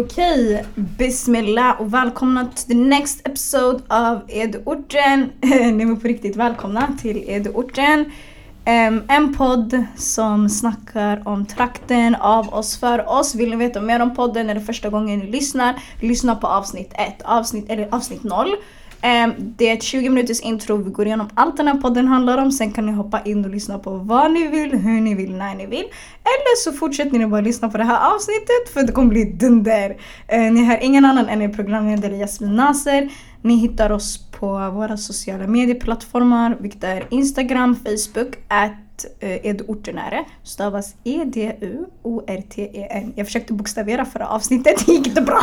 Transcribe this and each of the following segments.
Okej, bismillah och välkomna till the next episode av Edorten. Ni var på riktigt välkomna till Edorten. Um, en podd som snackar om trakten av oss för oss. Vill ni veta mer om podden är det första gången ni lyssnar, lyssna på avsnitt 1, avsnitt, eller avsnitt 0. Ehm, det är ett 20 minuters intro, vi går igenom allt den här podden handlar om. Sen kan ni hoppa in och lyssna på vad ni vill, hur ni vill, när ni vill. Eller så fortsätter ni bara lyssna på det här avsnittet för det kommer bli dunder. Ehm, ni hör ingen annan än er programledare Jasmin Naser. Ni hittar oss på våra sociala medieplattformar, vilket är Instagram, Facebook, att uh. Eh, Stavas E-D-U-O-R-T-E-N. Jag försökte bokstavera förra avsnittet, det gick inte bra.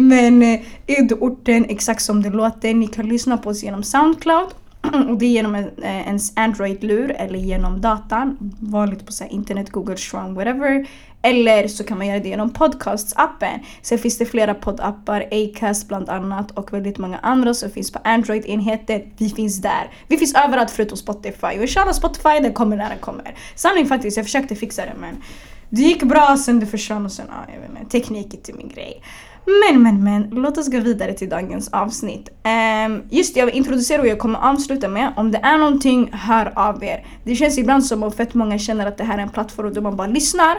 Men eh, Edorten, exakt som det låter, ni kan lyssna på oss genom Soundcloud. Och det är genom en, eh, ens Android-lur eller genom datan. Vanligt på så här, internet, Google, strong, whatever. Eller så kan man göra det genom podcasts-appen. Sen finns det flera poddappar, Acast bland annat och väldigt många andra som finns på Android-enheter. Vi finns där. Vi finns överallt förutom Spotify. Och inshallah Spotify, den kommer när den kommer. Sanning faktiskt, jag försökte fixa det men det gick bra sen det försvann och sen, ja, jag vet inte, teknik är inte min grej. Men, men, men, låt oss gå vidare till dagens avsnitt. Um, just det, jag vill introducera och jag kommer avsluta med, om det är någonting, hör av er. Det känns ibland som att fett många känner att det här är en plattform där man bara lyssnar,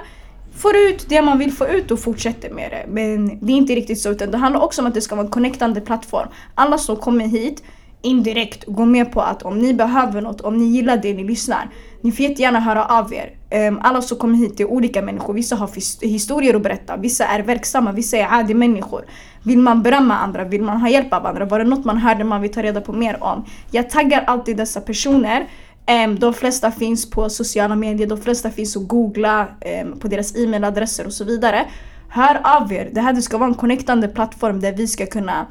får ut det man vill få ut och fortsätter med det. Men det är inte riktigt så, utan det handlar också om att det ska vara en connectande plattform. Alla som kommer hit indirekt går med på att om ni behöver något, om ni gillar det ni lyssnar, ni får jättegärna höra av er. Ehm, alla som kommer hit är olika människor. Vissa har historier att berätta, vissa är verksamma, vissa är adi människor. Vill man berömma andra? Vill man ha hjälp av andra? Var det något man hörde man vill ta reda på mer om? Jag taggar alltid dessa personer. Ehm, de flesta finns på sociala medier, de flesta finns att googla ehm, på deras e-mailadresser och så vidare. Hör av er. Det här ska vara en connectande plattform där vi ska kunna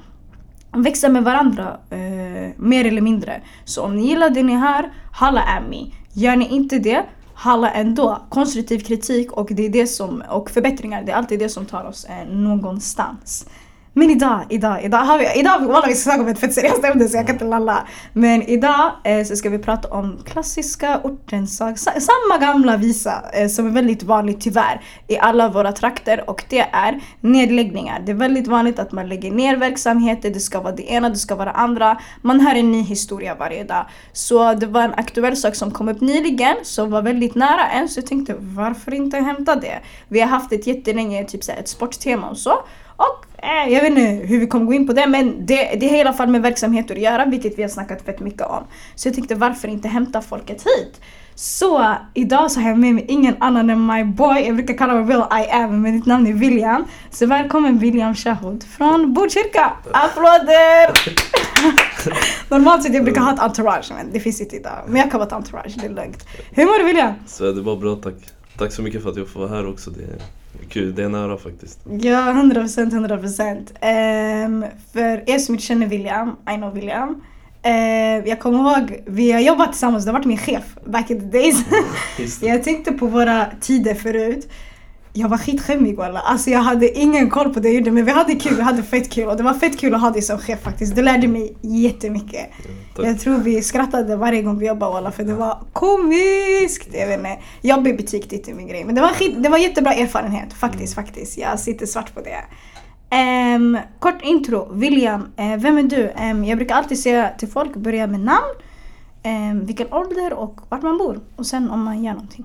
växa med varandra, eh, mer eller mindre. Så om ni gillar det ni hör, halla at me. Gör ni inte det, halla ändå. Konstruktiv kritik och, det är det som, och förbättringar, det är alltid det som tar oss eh, någonstans. Men idag, idag, idag har vi, idag walla vi ska snacka om ett fett seriöst ämne så jag kan inte lalla. Men idag eh, så ska vi prata om klassiska ortensag, samma gamla visa eh, som är väldigt vanligt tyvärr i alla våra trakter och det är nedläggningar. Det är väldigt vanligt att man lägger ner verksamheter, det ska vara det ena, det ska vara det andra. Man hör en ny historia varje dag. Så det var en aktuell sak som kom upp nyligen som var väldigt nära en så jag tänkte varför inte hämta det? Vi har haft ett jättelänge, typ så här, ett sporttema och så. Eh, jag vet inte hur vi kommer gå in på det men det, det har i alla fall med verksamheter att göra vilket vi har snackat fett mycket om. Så jag tänkte varför inte hämta folket hit? Så idag så har jag med mig ingen annan än my boy, jag brukar kalla mig Will I am men mitt namn är William. Så välkommen William Shahud från Botkyrka! Applåder! Normalt sett jag brukar ha ett entourage men det finns inte idag. Men jag kan vara ett entourage, det är lugnt. Hur mår du William? Så det var bra tack. Tack så mycket för att jag får vara här också. Det kul, det är en ära faktiskt. Ja, 100 procent, 100 procent. Um, för er som inte känner William, I know William. Uh, jag kommer ihåg, vi har jobbat tillsammans, du har varit min chef back in the days. jag tänkte på våra tider förut jag var skitskämmig walla. Alltså jag hade ingen koll på det jag gjorde men vi hade kul, vi hade fett kul och det var fett kul att ha dig som chef faktiskt. Du lärde mig jättemycket. Ja, jag tror vi skrattade varje gång vi jobbade walla för det var komiskt. Jag vet inte. Jobb i butik, det är inte min grej. Men det var, skit, det var jättebra erfarenhet faktiskt, mm. faktiskt. Jag sitter svart på det. Um, kort intro. William, uh, vem är du? Um, jag brukar alltid säga till folk, börja med namn, um, vilken ålder och vart man bor. Och sen om man gör någonting.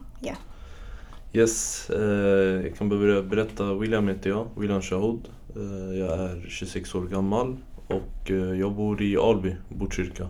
Yes, eh, jag kan börja berätta. William heter jag, William Shahud. Eh, jag är 26 år gammal och eh, jag bor i Alby, Botkyrka.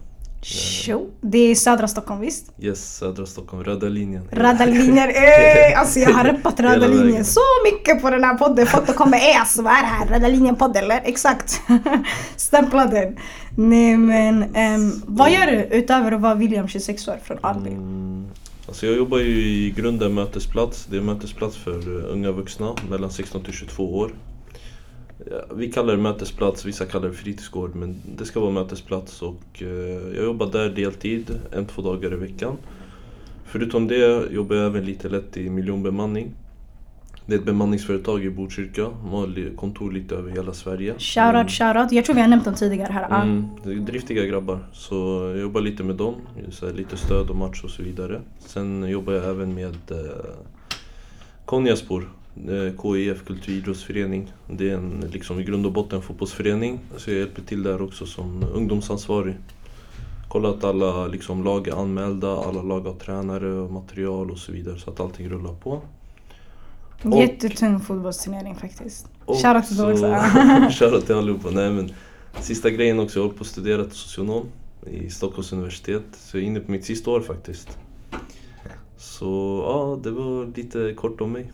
Show. Det är södra Stockholm visst? Yes, södra Stockholm. Röda linjen. Röda linjen. Ey, alltså jag har reppat Röda linjen så mycket på den här podden. Folk kommer är alltså vad är det här? Röda linjen podd eller? Exakt. Stämpla den. Nej men um, vad gör du utöver att vara William 26 år från Alby? Mm. Alltså jag jobbar ju i grunden mötesplats. Det är mötesplats för eh, unga vuxna mellan 16 till 22 år. Vi kallar det mötesplats, vissa kallar det fritidsgård men det ska vara mötesplats och eh, jag jobbar där deltid, en, två dagar i veckan. Förutom det jobbar jag även lite lätt i miljonbemanning. Det är ett bemanningsföretag i Botkyrka. De har kontor lite över hela Sverige. Shoutout, mm. shoutout. Jag tror vi har nämnt dem tidigare här. Mm, driftiga grabbar. Så jag jobbar lite med dem. Så lite stöd och match och så vidare. Sen jobbar jag även med eh, Konjaspor. KIF, Kultur och idrottsförening. Det är en liksom, i grund och botten fotbollsförening. Så jag hjälper till där också som ungdomsansvarig. Kollar att alla liksom, lag är anmälda, alla lag har tränare och material och så vidare så att allting rullar på. Jättetung fotbollsturnering faktiskt. Shoutout till dem också. Shoutout till allihopa. Nej, men, sista grejen också, jag håller på att studera till socionom i Stockholms universitet. Så jag är inne på mitt sista år faktiskt. Så ja, det var lite kort om mig.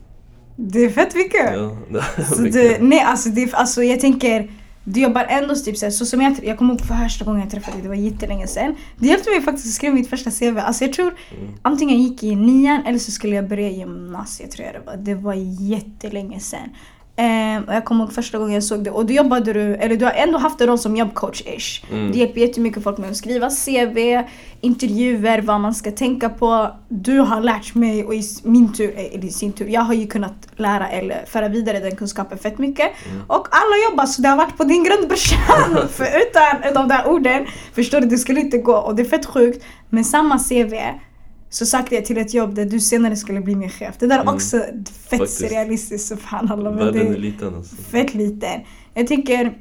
Det är fett mycket. Ja, Så du, nej alltså, det, alltså jag tänker, du jobbar ändå typ såhär, så som jag, jag kommer ihåg första gången jag träffade dig, det var jättelänge sedan. Det hjälpte mig faktiskt att skriva mitt första CV. Alltså jag tror Mm. antingen jag gick i nian eller så skulle jag börja gymnasiet tror jag det var. Det var jättelänge sedan. Ehm, och jag kommer ihåg första gången jag såg det och då jobbade du, eller du har ändå haft en roll som jobbcoach-ish. Mm. Det hjälper jättemycket folk med att skriva CV, intervjuer, vad man ska tänka på. Du har lärt mig och i min tur, eller i sin tur, jag har ju kunnat lära eller föra vidare den kunskapen fett mycket. Mm. Och alla jobbar så det har varit på din grund brorsan. För utan de där orden, förstår du, det skulle inte gå. Och det är fett sjukt. Men samma CV så sökte jag till ett jobb där du senare skulle bli min chef. Det där är Mm. också fett Faktiskt. surrealistiskt subhanallah. men Världen det- är liten alltså. Fett liten. Jag tycker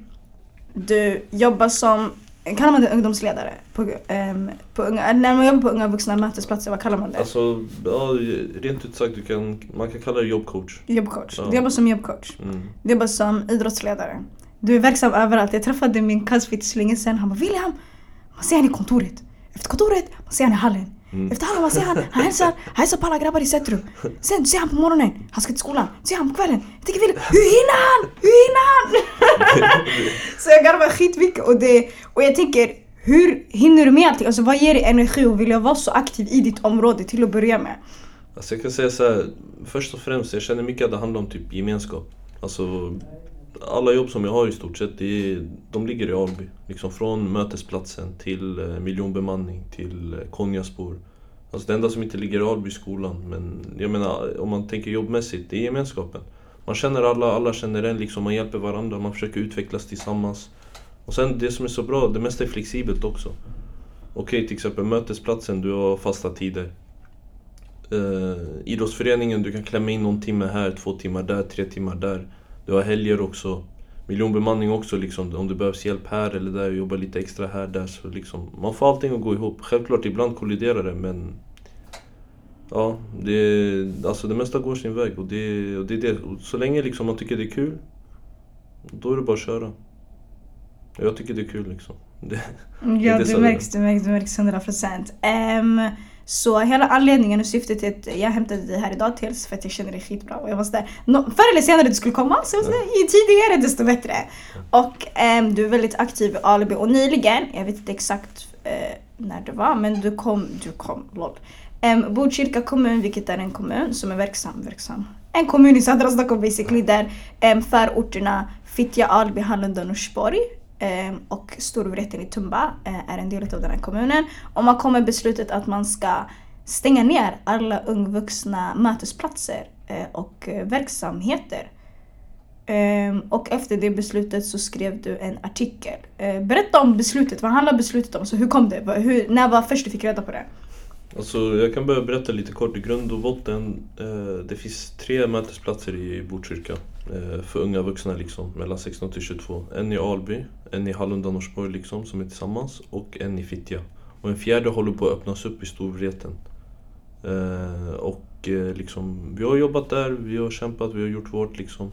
du jobbar som, kallar man det ungdomsledare? På, ehm, på unga, när man jobbar på unga vuxna mötesplatser, vad kallar man det? Alltså, ja, rent ut sagt, du kan, man kan kalla det jobbcoach. Jobbcoach. Ja. Du jobbar som jobbcoach. Mm. Du jobbar som idrottsledare. Du är verksam överallt. Jag träffade min cousin för inte så länge sedan. Han bara William, man ser han i kontoret. Efter kontoret, man ser han i hallen. Mm. Efter man ser han, han hälsar, han hälsar på alla grabbar i centrum. Sen ser han på morgonen, han ska till skolan. Ser han på kvällen. Jag tänker William, hur hinner han? Hur hinner han? så jag garvar skitmycket och, det, och jag tänker, hur hinner du med allting? Alltså vad ger dig energi och vill jag vara så aktiv i ditt område till att börja med? Alltså jag kan säga så här, först och främst, jag känner mycket att det handlar om typ gemenskap. Alltså, alla jobb som jag har i stort sett, det är, de ligger i Alby. Liksom från mötesplatsen till eh, miljonbemanning till eh, Konjaspor. Alltså det enda som inte ligger i Alby är skolan. Men jag menar, om man tänker jobbmässigt, det är gemenskapen. Man känner alla, alla känner en, liksom, man hjälper varandra, man försöker utvecklas tillsammans. Och sen det som är så bra, det mesta är flexibelt också. Okej, till exempel mötesplatsen, du har fasta tider. Uh, idrottsföreningen, du kan klämma in någon timme här, två timmar där, tre timmar där. Du har helger också. Miljonbemanning också, liksom, om det behövs hjälp här eller där, jobba lite extra här, där. Så liksom, man får allting att gå ihop. Självklart, ibland kolliderar det, men... Ja, det, alltså det mesta går sin väg och det, och det är det. Och så länge liksom man tycker det är kul, då är det bara att köra. Jag tycker det är kul liksom. Det, Ja, det så- märks, det märks, det märks 100 procent. Så hela anledningen och syftet till att jag hämtade dig här idag dels för att jag känner dig skitbra och jag var sådär, no, förr eller senare du skulle komma, så jag var sådär, ju tidigare desto bättre. Och ehm, du är väldigt aktiv i Alibi och nyligen, jag vet inte exakt eh, när det var, men du kom, du kom, lol. Um, Botkyrka kommun, vilket är en kommun som är verksam, verksam. En kommun i södra Stockholm basically där um, förorterna Fittja, Alby, Hallunda och Norsborg Ehm, och Storvreten i Tumba eh, är en del av den här kommunen. Och man kommer beslutet att man ska stänga ner alla ungvuxna mötesplatser eh, och eh, verksamheter. Ehm, och efter det beslutet så skrev du en artikel. Berätta om beslutet, vad handlar beslutet om? Så hur kom det? Hur, när var först du fick reda på det? Alltså, jag kan börja berätta lite kort. I grund och botten, det finns tre mötesplatser i Botkyrka. Eh, för unga vuxna liksom, mellan 16 till 22. En i Alby, en i Hallunda Norsborg liksom, som är tillsammans. Och en i Fittja. Och en fjärde håller på att öppnas upp i Storvreten. Eh, och eh, liksom, vi har jobbat där, vi har kämpat, vi har gjort vårt liksom.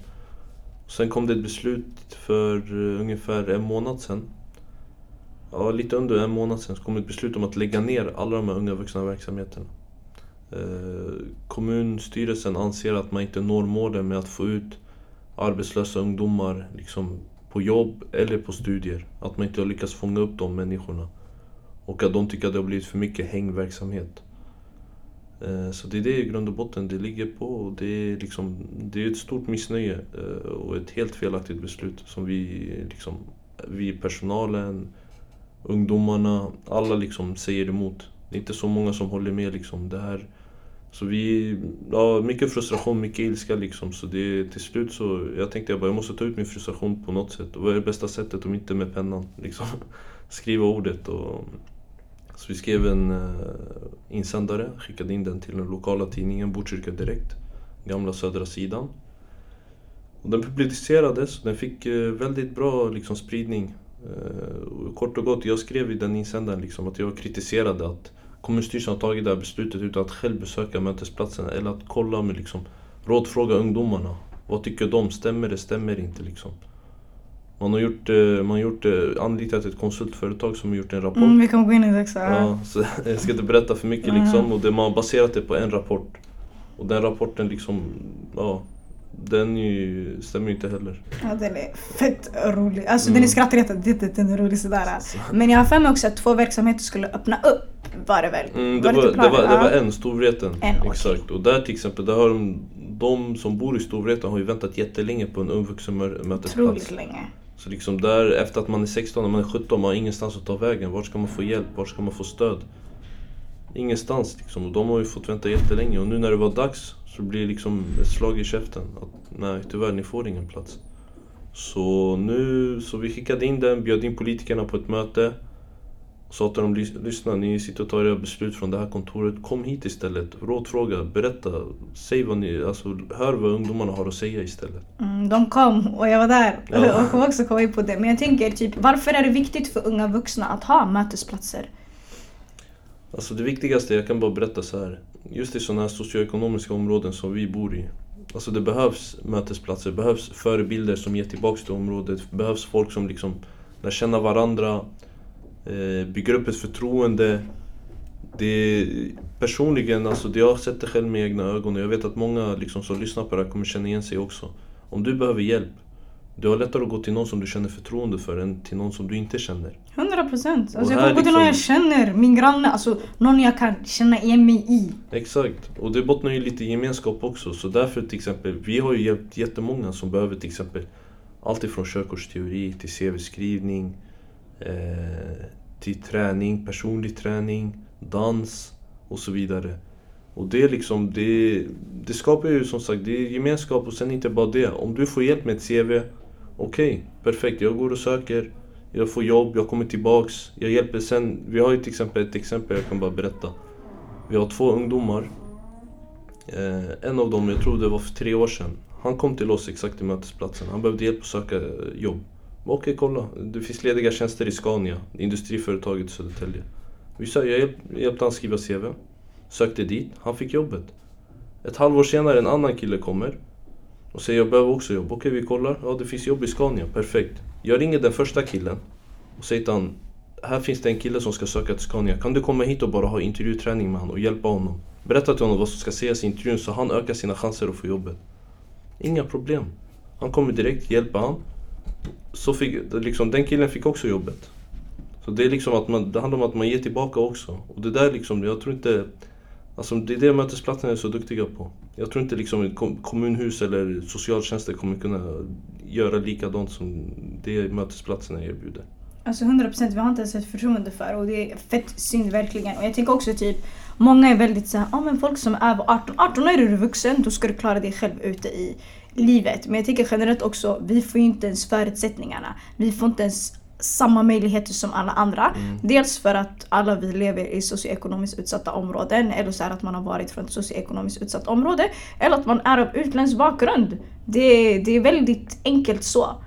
Sen kom det ett beslut för eh, ungefär en månad sedan Ja, lite under en månad sedan så kom ett beslut om att lägga ner alla de här unga vuxna verksamheterna. Eh, kommunstyrelsen anser att man inte når målen med att få ut arbetslösa ungdomar liksom, på jobb eller på studier. Att man inte har lyckats fånga upp de människorna. Och att de tycker att det har blivit för mycket hängverksamhet. Eh, så det är det i grund och botten det ligger på. Och det, är liksom, det är ett stort missnöje eh, och ett helt felaktigt beslut som vi, liksom, vi personalen, ungdomarna, alla liksom säger emot. Det är inte så många som håller med liksom. Det här, så vi, ja, mycket frustration, mycket ilska liksom. Så det till slut så, jag tänkte jag bara, jag måste ta ut min frustration på något sätt. Och vad är det bästa sättet om inte med pennan? Liksom. Skriva ordet och... Så vi skrev en uh, insändare, skickade in den till den lokala tidningen Botkyrka Direkt, gamla södra sidan. Och den publicerades och den fick uh, väldigt bra liksom, spridning. Eh, kort och gott, jag skrev i den insändaren liksom, att jag kritiserade att kommunstyrelsen har tagit det här beslutet utan att själv besöka mötesplatserna eller att kolla med liksom, rådfråga ungdomarna. Vad tycker de? Stämmer det? Stämmer inte? Liksom. Man har gjort, eh, man har gjort, eh, anlitat ett konsultföretag som har gjort en rapport. Mm, vi kommer gå in i det också. Ja, så jag ska inte berätta för mycket liksom. Och det, man har baserat det på en rapport. Och den rapporten liksom, ja. Den ju, stämmer ju inte heller. Ja, den är fett rolig. Alltså Mm. den är skrattretande, det- det- den är rolig sådär. Men jag har för mig också att två verksamheter skulle öppna upp, var det väl? Mm, det, var, lite det, var, det var Ja. en, Storvreten. En. Exakt. Och där till exempel, där har de, de som bor i Storvreten har ju väntat jättelänge på en ungvuxenmötesplats. Otroligt länge. Så liksom där, efter att man är 16 och man är 17, man har ingenstans att ta vägen. Vart ska man få hjälp? Vart ska man få stöd? Ingenstans liksom. Och de har ju fått vänta jättelänge. Och nu när det var dags så blir det liksom ett slag i käften. Att nej, tyvärr, ni får ingen plats. Så nu, så vi skickade in den, bjöd in politikerna på ett möte. Sa till dem, "Lys- lyssna, ni sitter och tar era beslut från det här kontoret. Kom hit istället, rådfråga, berätta. Säg vad ni, alltså hör vad ungdomarna har att säga istället. Mm, de kom och jag var där Ja. och kommer också komma in på det. Men jag tänker typ, varför är det viktigt för unga vuxna att ha mötesplatser? Alltså det viktigaste, jag kan bara berätta så här. Just i sådana här socioekonomiska områden som vi bor i. Alltså det behövs mötesplatser, det behövs förebilder som ger tillbaks till området. Det behövs folk som liksom lär känna varandra, eh, bygger upp ett förtroende. Det, personligen, alltså det jag har sett det själv med egna ögon och jag vet att många liksom som lyssnar på det här kommer känna igen sig också. Om du behöver hjälp, du har lättare att gå till någon som du känner förtroende för än till någon som du inte känner. 100 procent. Alltså jag kommer gå till någon jag liksom- känner, min granne, alltså någon jag kan känna igen mig i. Exakt, och det bottnar ju lite i gemenskap också. Så därför till exempel, vi har ju hjälpt jättemånga som behöver till exempel allt ifrån körkortsteori till CV-skrivning, eh, till träning, personlig träning, dans och så vidare. Och det liksom, det, det skapar ju som sagt, det är gemenskap och sen inte bara det. Om du får hjälp med ett CV, okej, perfekt, jag går och söker, jag får jobb, jag kommer tillbaks, jag hjälper sen. Vi har ju till exempel ett exempel jag kan bara berätta. Vi har två ungdomar. Eh, en av dem, jag tror det var för tre år sedan. Han kom till oss exakt i mötesplatsen. Han behövde hjälp att söka jobb. Okej, kolla. Det finns lediga tjänster i Scania, industriföretaget i Södertälje. Vi sa, jag hjälp, hjälpte han skriva CV. Sökte dit, han fick jobbet. Ett halvår senare en annan kille kommer och säger jag behöver också jobb. Okej, vi kollar. Ja, det finns jobb i Scania. Perfekt. Jag ringer den första killen och säger till honom här finns det en kille som ska söka till Scania. Kan du komma hit och bara ha intervjuträning med honom och hjälpa honom? Berätta till honom vad som ska sägas i intervjun så han ökar sina chanser att få jobbet. Inga problem. Han kommer direkt, hjälpa han. Så fick, liksom, den killen fick också jobbet. Så det är liksom att man, det handlar om att man ger tillbaka också. Och det där liksom, jag tror inte... Alltså det är det mötesplatserna är så duktiga på. Jag tror inte liksom kommunhus eller socialtjänster kommer kunna göra likadant som det mötesplatserna erbjuder. Alltså 100 procent, vi har inte ens ett förtroende för och det är fett synd verkligen. Och jag tänker också typ, många är väldigt såhär, ja men folk som är över 18, 18 är du vuxen, då ska du klara dig själv ute i livet. Men jag tänker generellt också, vi får ju inte ens förutsättningarna. Vi får inte ens samma möjligheter som alla andra. Dels för att alla vi lever i socioekonomiskt utsatta områden eller så är det att man har varit från ett socioekonomiskt utsatt område eller att man är av utländsk bakgrund. Det, det är väldigt enkelt så.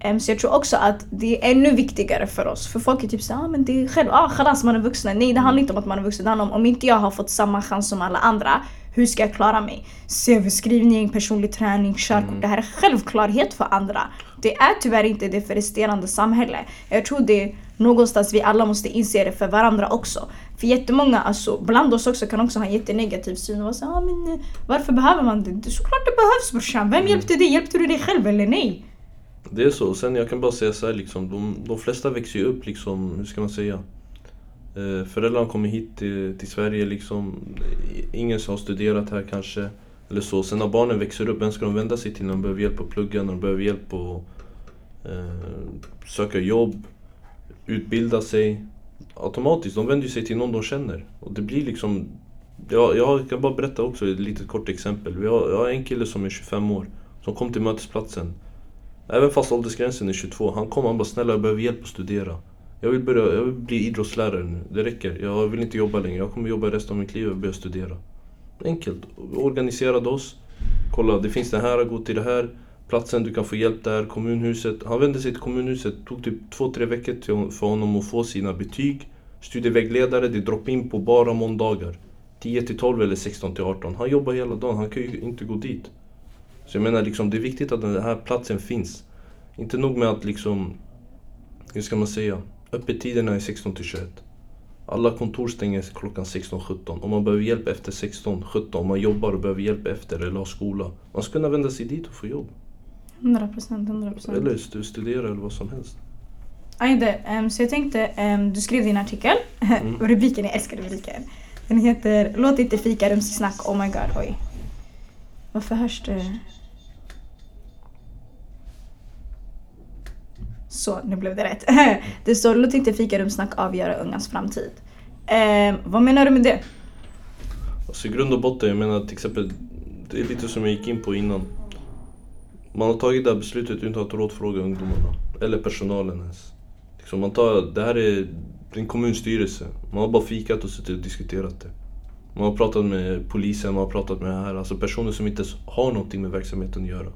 Em, Så jag tror också att det är ännu viktigare för oss. För folk är typ såhär, ah, men det är själv, ah khalas man är vuxen. Nej det handlar inte om att man är vuxen. Det handlar om om inte jag har fått samma chans som alla andra, hur ska jag klara mig? CV-skrivning, personlig träning, körkort. Det här är självklarhet för andra. Det är tyvärr inte det för resterande samhälle. Jag tror det är någonstans vi alla måste inse det för varandra också. För jättemånga, alltså bland oss också kan också ha en jättenegativ syn och såhär, ah, men eh, varför behöver man det? Såklart det behövs brorsan. Vem hjälpte dig? Hjälpte du dig själv eller nej? Det är så. Sen jag kan bara säga så här liksom, de, de flesta växer ju upp liksom, hur ska man säga? Eh, föräldrarna kommer hit till, till Sverige liksom, ingen som har studerat här kanske. Eller så. Sen när barnen växer upp, vem ska de vända sig till när de behöver hjälp att plugga, när de behöver hjälp att Eh, söka jobb, utbilda sig? Automatiskt, de vänder sig till någon de känner. Och det blir liksom, jag, jag kan bara berätta också ett litet kort exempel. Vi har, jag har en kille som är 25 år, som kom till mötesplatsen. Även fast åldersgränsen är 22. Han kom han bara snälla jag behöver hjälp att studera. Jag vill, börja, jag vill bli idrottslärare nu. Det räcker. Jag vill inte jobba längre. Jag kommer jobba resten av mitt liv och börja studera. Enkelt. Organiserade oss. Kolla, det finns det här, gå till det här platsen, du kan få hjälp där, kommunhuset. Han vände sig till kommunhuset, tog typ två, tre veckor till, för honom att få sina betyg. Studievägledare, det droppar in på bara måndagar. 10 till 12 eller 16 till 18. Han jobbar hela dagen, han kan ju inte gå dit. Så jag menar liksom, det är viktigt att den här platsen finns. Inte nog med att liksom, hur ska man säga, öppettiderna är 16 till 21. Alla kontor stänger klockan 16-17. Om man behöver hjälp efter 16-17, om man jobbar och behöver hjälp efter eller har skola. Man ska kunna vända sig dit och få jobb. 100 procent, 100 procent. Eller stu- studera eller vad som helst. Ajde, ehm, så jag tänkte, ehm, du skrev din artikel. Mm. och rubriken, jag älskar rubriken. Den heter Låt inte fikarumssnack, oh my god, oj. Varför hörs det? Så, nu blev det rätt. det står Låt inte fikarumssnack avgöra ungas framtid. Ehm, vad menar du med det? Alltså i grund och botten, jag menar till exempel, det är lite som jag gick in på innan. Man har tagit det här beslutet utan att rådfråga ungdomarna. Eller personalen ens. Liksom man tar, det här är en kommunstyrelse. Man har bara fikat och suttit och diskuterat det. Man har pratat med polisen, man har pratat med det här. Alltså personer som inte har någonting med verksamheten att göra.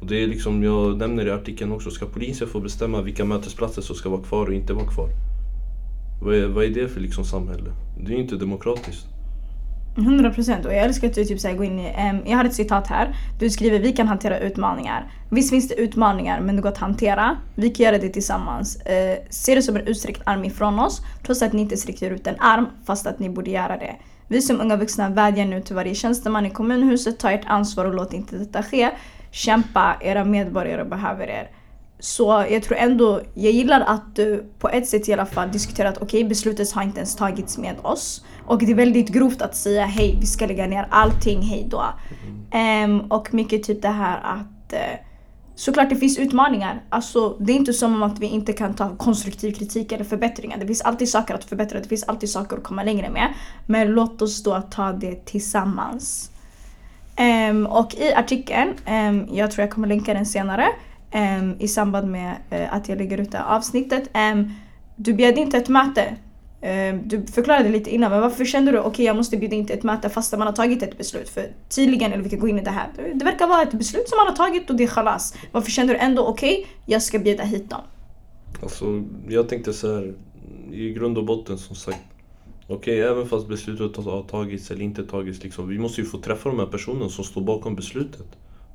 Och det är liksom, jag nämner i artikeln också, ska polisen få bestämma vilka mötesplatser som ska vara kvar och inte vara kvar? Vad är, vad är det för liksom samhälle? Det är ju inte demokratiskt. 100 procent och jag älskar att du typ såhär går in i, um, jag har ett citat här. Du skriver vi kan hantera utmaningar. Visst finns det utmaningar men det går att hantera. Vi kan göra det tillsammans. Eh, uh, se det som en utsträckt arm ifrån oss trots att ni inte sträcker ut en arm fast att ni borde göra det. Vi som unga vuxna vädjar nu till varje tjänsteman i kommunhuset, ta ert ansvar och låt inte detta ske. Kämpa, era medborgare behöver er. Så jag tror ändå, jag gillar att du på ett sätt i alla fall diskuterar att okej beslutet har inte ens tagits med oss. Och det är väldigt grovt att säga hej vi ska lägga ner allting, hej då. Um, och mycket typ det här att uh, såklart det finns utmaningar. Alltså det är inte som att vi inte kan ta konstruktiv kritik eller förbättringar. Det finns alltid saker att förbättra, det finns alltid saker att komma längre med. Men låt oss då ta det tillsammans. Um, och i artikeln, um, jag tror jag kommer länka den senare, um, i samband med uh, att jag lägger ut det här avsnittet. Um, du bjöd inte ett möte. Um, du förklarade lite innan, men varför kände du okej jag måste bjuda in till ett möte fast man har tagit ett beslut? För tydligen, eller vi kan gå in i det här, det verkar vara ett beslut som man har tagit och det är chalas. Varför kände du ändå okej, jag ska bjuda hit dem? Alltså, jag tänkte så här, i grund och botten som sagt. Okej, även fast beslutet har tagits eller inte tagits, liksom, vi måste ju få träffa de här personerna som står bakom beslutet.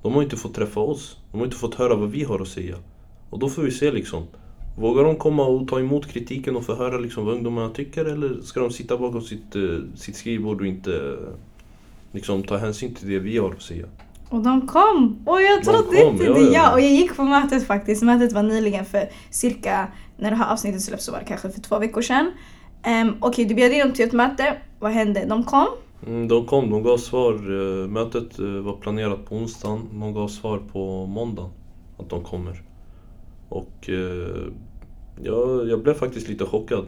De har inte fått träffa oss. De har inte fått höra vad vi har att säga. Och då får vi se liksom. Vågar de komma och ta emot kritiken och få höra liksom vad ungdomarna tycker eller ska de sitta bakom sitt, eh, sitt skrivbord och inte liksom, ta hänsyn till det vi har att säga? Och de kom! Och jag De trodde inte ja, det! ja. Ja, och jag gick på mötet faktiskt. Mötet var nyligen för cirka, när det här avsnittet släpps så var det kanske för två veckor sedan. Um, Okej, du bjöd in dem till ett möte. Vad hände? De kom. Mm, de kom, de gav svar. eh, Mötet eh, var planerat på onsdagen. De gav svar på måndagen att de kommer. Och eh, jag, jag blev faktiskt lite chockad.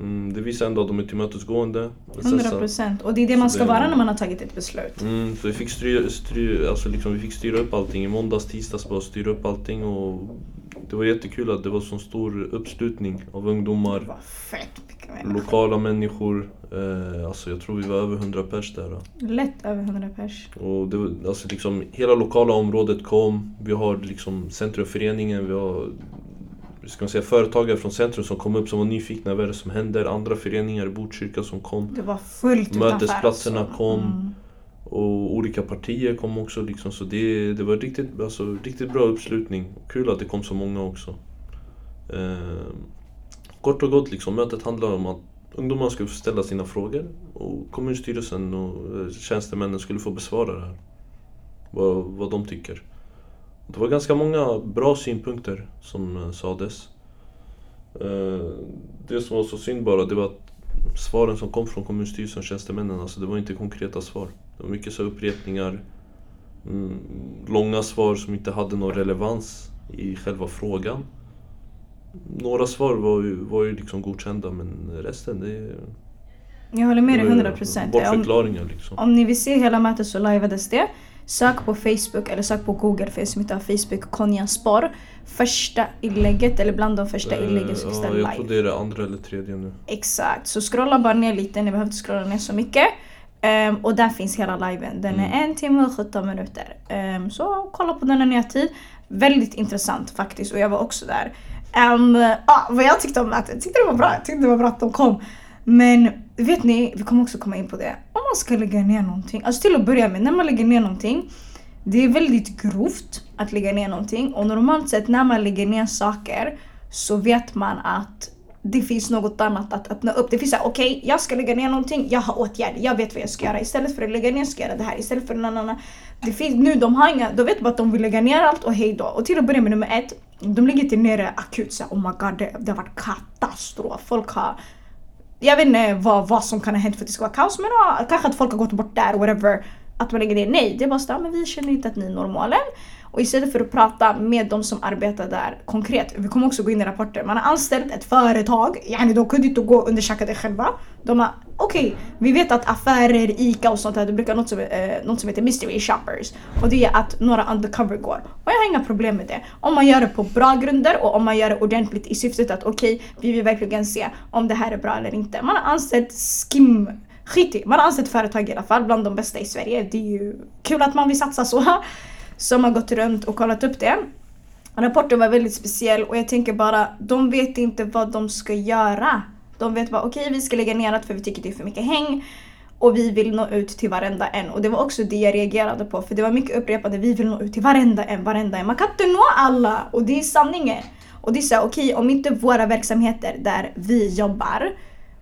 Mm, det visar ändå att de är tillmötesgående. Men sen 100 så- procent. Och det är det man ska det- vara när man har tagit ett beslut. Mm, så vi fick styra, styra, alltså liksom, vi fick styra upp allting i måndags, tisdags bara styra upp allting och det var jättekul att det var så stor uppslutning av ungdomar, var fett. Lokala människor. Eh, alltså jag tror vi var över 100 pers där. Lätt över 100 pers. Och det, var- alltså liksom, hela lokala området kom. Vi har liksom Centrumföreningen, vi har ska man säga, företagare från Centrum som kom upp som var nyfikna. Vad är det som händer? Andra föreningar i Botkyrka som kom. Det var fullt. Mötesplatserna alltså. kom. Mm. Och olika partier kom också. Liksom, så det, det var riktigt, alltså, riktigt bra uppslutning. Kul att det kom så många också. Eh, kort och gott, liksom, mötet handlade om att ungdomarna skulle få ställa sina frågor och kommunstyrelsen och eh, tjänstemännen skulle få besvara det här. Vad, vad de tycker. Det var ganska många bra synpunkter som eh, sades. Eh, det som var så synd bara, det var att svaren som kom från kommunstyrelsen och tjänstemännen, alltså det var inte konkreta svar. Det var mycket så upprepningar, mm, långa svar som inte hade någon relevans i själva frågan. Några svar var ju, var ju liksom godkända men resten det, Jag håller med dig det var ju 100 procent. bortförklaringar liksom. Om ni vill se hela mötet så liveades det. Sök på Facebook eller sök på Google för er som inte har Facebook, Konja Spor. Första inlägget eller bland de första Eh, inläggen så finns det ja, jag tror live. det är det andra eller tredje nu. Exakt, så scrolla bara ner lite, ni behöver inte scrolla ner så mycket. Ehm, och där finns hela liven. Den är en timme och 17 minuter. Ehm, så kolla på den när ni har tid. Väldigt intressant faktiskt och jag var också där. Um, ah, vad jag tyckte om mötet, jag tyckte det var bra. Jag tyckte det var bra att de kom. Men vet ni, vi kommer också komma in på det. Om man ska lägga ner någonting, alltså till att börja med, när man lägger ner någonting. Det är väldigt grovt att lägga ner någonting och normalt sett när man lägger ner saker så vet man att det finns något annat att öppna upp. Det finns såhär, okej okay, jag ska lägga ner någonting, jag har åtgärder, jag vet vad jag ska göra. Istället för att lägga ner ska jag göra det här, istället för en annan. Det finns, nu de har inga, då vet bara att de vill lägga ner allt och hejdå. Och till att börja med nummer ett, de ligger inte nere akut såhär, oh my god det, det har varit katastrof. Folk har jag vet inte vad, vad som kan ha hänt för att det ska vara kaos men ja, kanske att folk har gått bort där, whatever. Att man lägger ner, nej det är bara så, ah, men vi känner inte att ni är normalen. Och istället för att prata med de som arbetar där konkret, vi kommer också gå in i rapporter. Man har anställt ett företag, yani de kunde inte gå och undersöka det själva. De har, okej, okay, vi vet att affärer, ICA och sånt där, det brukar något som, eh, något som heter mystery shoppers. Och det är att några undercover går. Och jag har inga problem med det. Om man gör det på bra grunder och om man gör det ordentligt i syftet att okej, okay, vi vill verkligen se om det här är bra eller inte. Man har anställt skim Skit i, man har anställt företag i alla fall, bland de bästa i Sverige. Det är ju kul att man vill satsa så som har gått runt och kollat upp det. Rapporten var väldigt speciell och jag tänker bara, de vet inte vad de ska göra. De vet bara, okej okay, vi ska lägga ner det för vi tycker det är för mycket häng. Och vi vill nå ut till varenda en. Och det var också det jag reagerade på. För det var mycket upprepande, vi vill nå ut till varenda en, varenda en. Man kan inte nå alla! Och det är sanningen. Och det är såhär, okej okay, om inte våra verksamheter där vi jobbar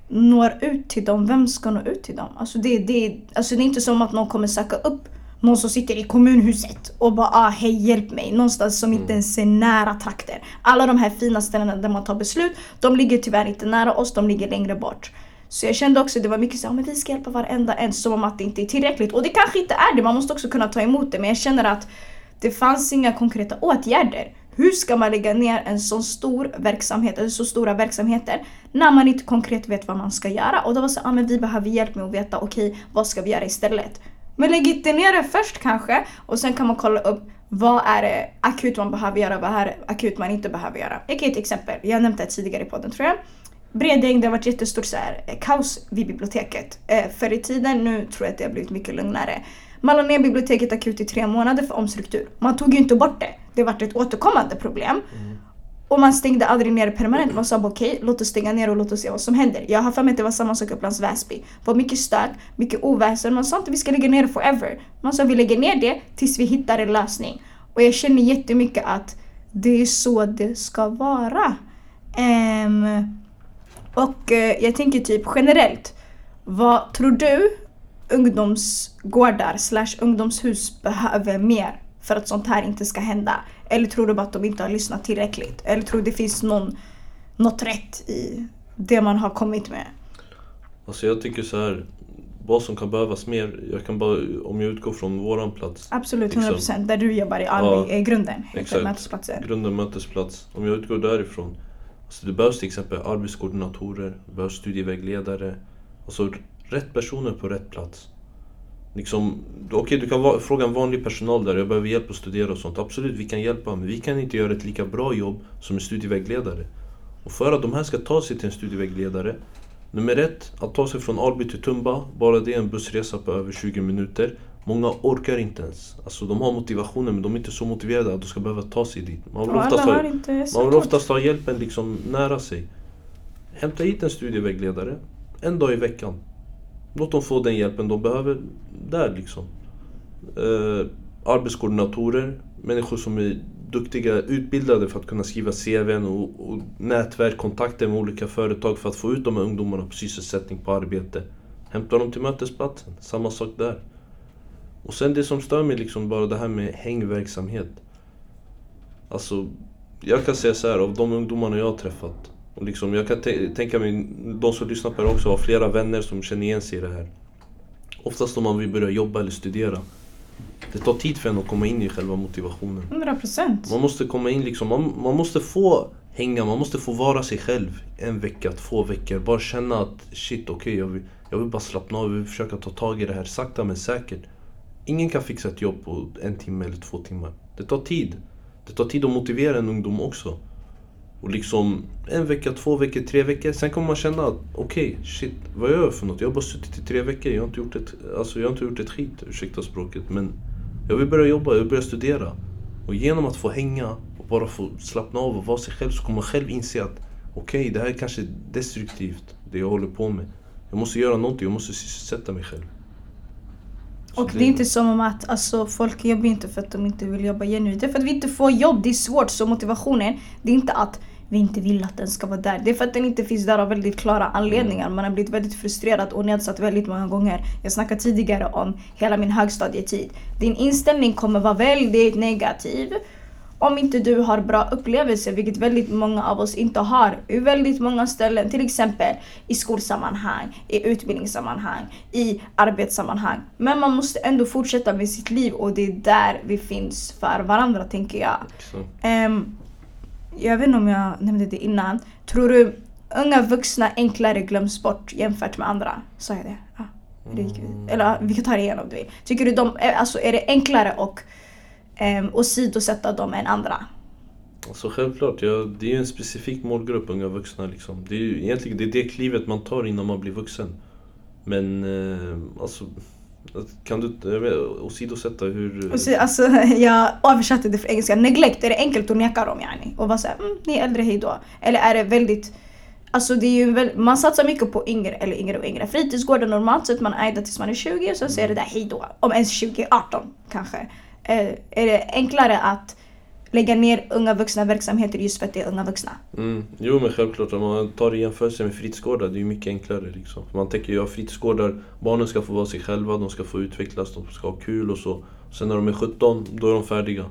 når ut till dem, vem ska nå ut till dem? Alltså det, det, alltså det är inte som att någon kommer söka upp någon som sitter i kommunhuset och bara ah, hej hjälp mig. Någonstans som inte mm. ens är nära trakter. Alla de här fina ställena där man tar beslut, de ligger tyvärr inte nära oss, de ligger längre bort. Så jag kände också att det var mycket så att vi ska hjälpa varenda en som om att det inte är tillräckligt. Och det kanske inte är det, man måste också kunna ta emot det. Men jag känner att det fanns inga konkreta åtgärder. Hur ska man lägga ner en så stor verksamhet, eller så stora verksamheter, när man inte konkret vet vad man ska göra? Och då var det så ah, men vi behöver hjälp med att veta, okej, okay, vad ska vi göra istället? Men lägg inte ner det först kanske och sen kan man kolla upp vad är det akut man behöver göra, vad är det akut man inte behöver göra. Jag kan ge ett exempel, jag har nämnt det tidigare i podden tror jag. Bredäng, det har varit jättestort så här, eh, kaos vid biblioteket. Eh, förr i tiden, nu tror jag att det har blivit mycket lugnare. Man la ner biblioteket akut i tre månader för omstruktur. Man tog ju inte bort det. Det vart ett återkommande problem. Mm. Och man stängde aldrig ner permanent. Man sa okej, okay, låt oss stänga ner och låt oss se vad som händer. Jag har för mig att det var samma sak i Upplands Väsby. Det var mycket stök, mycket oväsen. Man sa inte vi ska lägga ner det forever. Man sa vi lägger ner det tills vi hittar en lösning. Och jag känner jättemycket att det är så det ska vara. Um, och uh, jag tänker typ generellt. Vad tror du ungdomsgårdar slash ungdomshus behöver mer för att sånt här inte ska hända? Eller tror du bara att de inte har lyssnat tillräckligt? Eller tror du det finns någon, något rätt i det man har kommit med? Alltså jag tycker så här, vad som kan behövas mer, jag kan bara, om jag utgår från våran plats. Absolut, 100% liksom, där du jobbar i Almi, ja, grunden, exakt, mötesplatsen. Grunden mötesplats. Om jag utgår därifrån. Alltså det behövs till exempel arbetskoordinatorer, det behövs studievägledare. Alltså rätt personer på rätt plats. Liksom, Okej, okay, du kan fråga en vanlig personal där, jag behöver hjälp att studera och sånt. Absolut, vi kan hjälpa, men vi kan inte göra ett lika bra jobb som en studievägledare. Och för att de här ska ta sig till en studievägledare, nummer ett, att ta sig från Alby till Tumba, bara det är en bussresa på över 20 minuter. Många orkar inte ens. Alltså de har motivationen men de är inte så motiverade att de ska behöva ta sig dit. Man vill oftast, ha, man vill oftast ha hjälpen liksom nära sig. Hämta hit en studievägledare, en dag i veckan. Låt dem få den hjälpen de behöver där liksom. Eh, arbetskoordinatorer, människor som är duktiga, utbildade för att kunna skriva CVn och, och nätverk, kontakter med olika företag för att få ut de här ungdomarna på sysselsättning, på arbete. Hämta dem till mötesplatsen, samma sak där. Och sen det som stör mig liksom bara det här med hängverksamhet. Alltså, jag kan säga så här, av de ungdomarna jag har träffat och liksom, jag kan tänka mig, de som lyssnar på det också har flera vänner som känner igen sig i det här. Oftast om man vill börja jobba eller studera. Det tar tid för en att komma in i själva motivationen. 100%. Man måste komma in liksom, man, man måste få hänga, man måste få vara sig själv en vecka, två veckor. Bara känna att shit okej, okay, jag, vill, jag vill bara slappna av, jag vill försöka ta tag i det här sakta men säkert. Ingen kan fixa ett jobb på en timme eller två timmar. Det tar tid. Det tar tid att motivera en ungdom också. Och liksom en vecka, två veckor, tre veckor. Sen kommer man känna att okej, okay, shit, vad gör jag för något? Jag har bara suttit i tre veckor. Jag har inte gjort ett, alltså, jag har inte gjort ett skit, ursäkta språket. Men jag vill börja jobba, jag vill börja studera. Och genom att få hänga och bara få slappna av och vara sig själv så kommer man själv inse att okej, okay, det här är kanske destruktivt, det jag håller på med. Jag måste göra någonting, jag måste sysselsätta mig själv. Så och det... är inte som att alltså, folk jobbar inte för att de inte vill jobba genuint. Det är för att vi inte får jobb, det är svårt. Så motivationen, det är inte att vi inte vill att den ska vara där. Det är för att den inte finns där av väldigt klara anledningar. Man har blivit väldigt frustrerad och nedsatt väldigt många gånger. Jag snackade tidigare om hela min högstadietid. Din inställning kommer vara väldigt negativ om inte du har bra upplevelser, vilket väldigt många av oss inte har, i väldigt många ställen, till exempel i skolsammanhang, i utbildningssammanhang, i arbetssammanhang. Men man måste ändå fortsätta med sitt liv och det är där vi finns för varandra, tänker jag. Um, jag vet inte om jag nämnde det innan. Tror du unga vuxna enklare glöms bort jämfört med andra? Sa jag det? Ja. Mm. Eller vi kan ta det igen om du vill. Tycker du de, alltså, är det enklare och um, åsidosätta dem än andra? Alltså självklart, ja, det är ju en specifik målgrupp, unga vuxna. Liksom. Det är ju egentligen det, är det klivet man tar innan man blir vuxen. Men eh, alltså, kan du åsidosätta hur... Alltså, jag översatte det för engelska. Neglect, är det enkelt att neka dem yani? Och vara såhär, mm, ni är äldre, hejdå. Eller är det väldigt... Alltså det är ju väl, man satsar mycket på yngre, eller yngre och yngre. Fritidsgårdar normalt sett man äger tills man är 20 och sen så är det där hejdå. Om ens 20, 18 kanske. Eh, är det enklare att lägga ner unga vuxna verksamheter just för att det är unga vuxna. Mm. Jo men självklart, om man tar i jämförelse med fritidsgårdar, det är ju mycket enklare. Liksom. Man tänker ju att fritidsgårdar, barnen ska få vara sig själva, de ska få utvecklas, de ska ha kul och så. Sen när de är 17, då är de färdiga.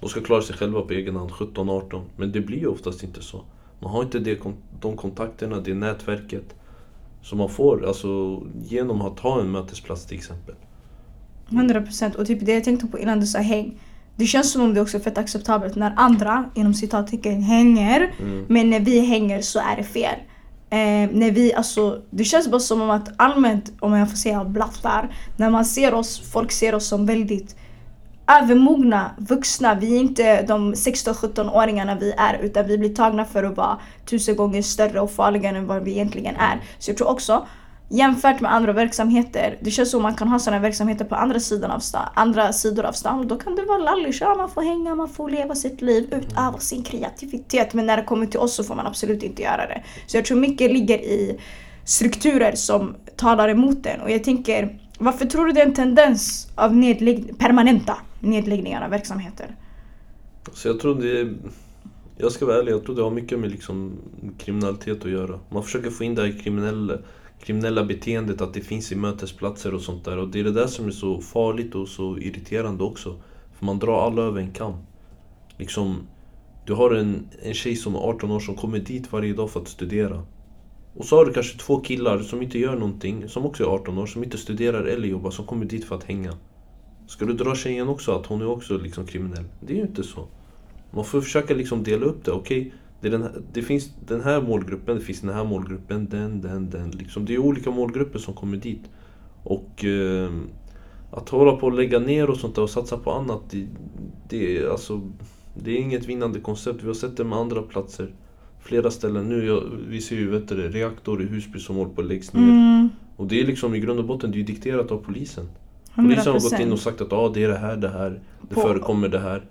De ska klara sig själva på egen hand, 17-18. Men det blir ju oftast inte så. Man har inte det, de kontakterna, det nätverket som man får alltså, genom att ha en mötesplats till exempel. 100% och typ det jag tänkte på innan du sa häng. Det känns som om det också är fett acceptabelt när andra inom citattecken hänger. Mm. Men när vi hänger så är det fel. Eh, när vi, alltså, det känns bara som om att allmänt, om jag får säga blattar, när man ser oss, folk ser oss som väldigt övermogna vuxna. Vi är inte de 16-17-åringarna vi är utan vi blir tagna för att vara tusen gånger större och farligare än vad vi egentligen är. Så jag tror också jämfört med andra verksamheter. Det känns som man kan ha sådana verksamheter på andra, sidan av stan, andra sidor av stan. Då kan det vara lalligt. Ja, man får hänga, man får leva sitt liv, utöva sin kreativitet. Men när det kommer till oss så får man absolut inte göra det. Så jag tror mycket ligger i strukturer som talar emot den. Och jag tänker, varför tror du det är en tendens av nedlägg permanenta nedläggningar av verksamheter? Så jag tror det jag ska vara ärlig, jag tror det har mycket med liksom kriminalitet att göra. Man försöker få in det här kriminella kriminella beteendet, att det finns i mötesplatser och sånt där. Och det är det där som är så farligt och så irriterande också. För man drar alla över en kam. Liksom, du har en, en tjej som är 18 år som kommer dit varje dag för att studera. Och så har du kanske två killar som inte gör någonting, som också är 18 år, som inte studerar eller jobbar, som kommer dit för att hänga. Ska du dra tjejen också att hon är också liksom kriminell? Det är ju inte så. Man får försöka liksom dela upp det. Okej, okay, det, den, det finns den här målgruppen, det finns den här målgruppen, den, den, den. Liksom. Det är olika målgrupper som kommer dit. Och eh, att hålla på och lägga ner och sånt där och satsa på annat, det, det, är, alltså, det är inget vinnande koncept. Vi har sett det med andra platser. Flera ställen nu, jag, vi ser ju vet du, reaktor i Husby som håller på att läggs ner. Mm. Och det är liksom i grund och botten det är dikterat av polisen. Polisen har gått in och sagt att ah, det är det här, det här, det på, förekommer det här.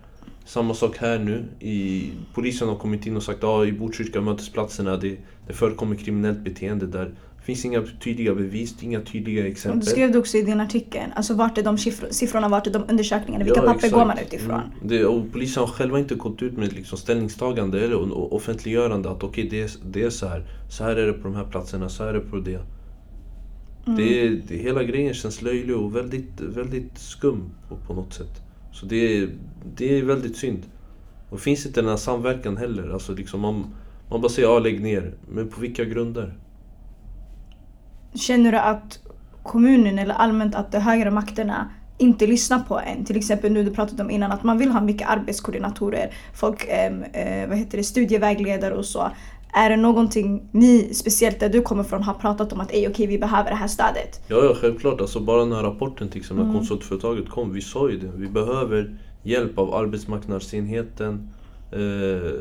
Samma sak här nu. I, polisen har kommit in och sagt att ah, i Botkyrka mötesplatserna det, det förekommer kriminellt beteende där. Det finns inga tydliga bevis, inga tydliga exempel. Du skrev det också i din artikel. Alltså vart är de siffrorna, vart är de undersökningarna? Vilka ja, papper exakt. går man utifrån? Mm. Det, och polisen har själva inte gått ut med liksom ställningstagande eller offentliggörande att okej okay, det, det är så här. Så här är det på de här platserna, så här är det på det. Mm. det, det hela grejen känns löjlig och väldigt, väldigt skum på, på något sätt. Så det är, det är väldigt synd. Och finns inte den här samverkan heller. Alltså liksom man, man bara säger ja, lägg ner. Men på vilka grunder? Känner du att kommunen eller allmänt att de högre makterna inte lyssnar på en. Till exempel nu du pratade om innan att man vill ha mycket arbetskoordinatorer, folk, ehm, eh, vad heter det, studievägledare och så. Är det någonting ni, speciellt där du kommer från, har pratat om att okej okay, vi behöver det här stödet? Ja, ja självklart. Alltså, bara den här rapporten till exempel, när mm. konsultföretaget kom, vi sa ju det. Vi behöver hjälp av arbetsmarknadsenheten. Eh,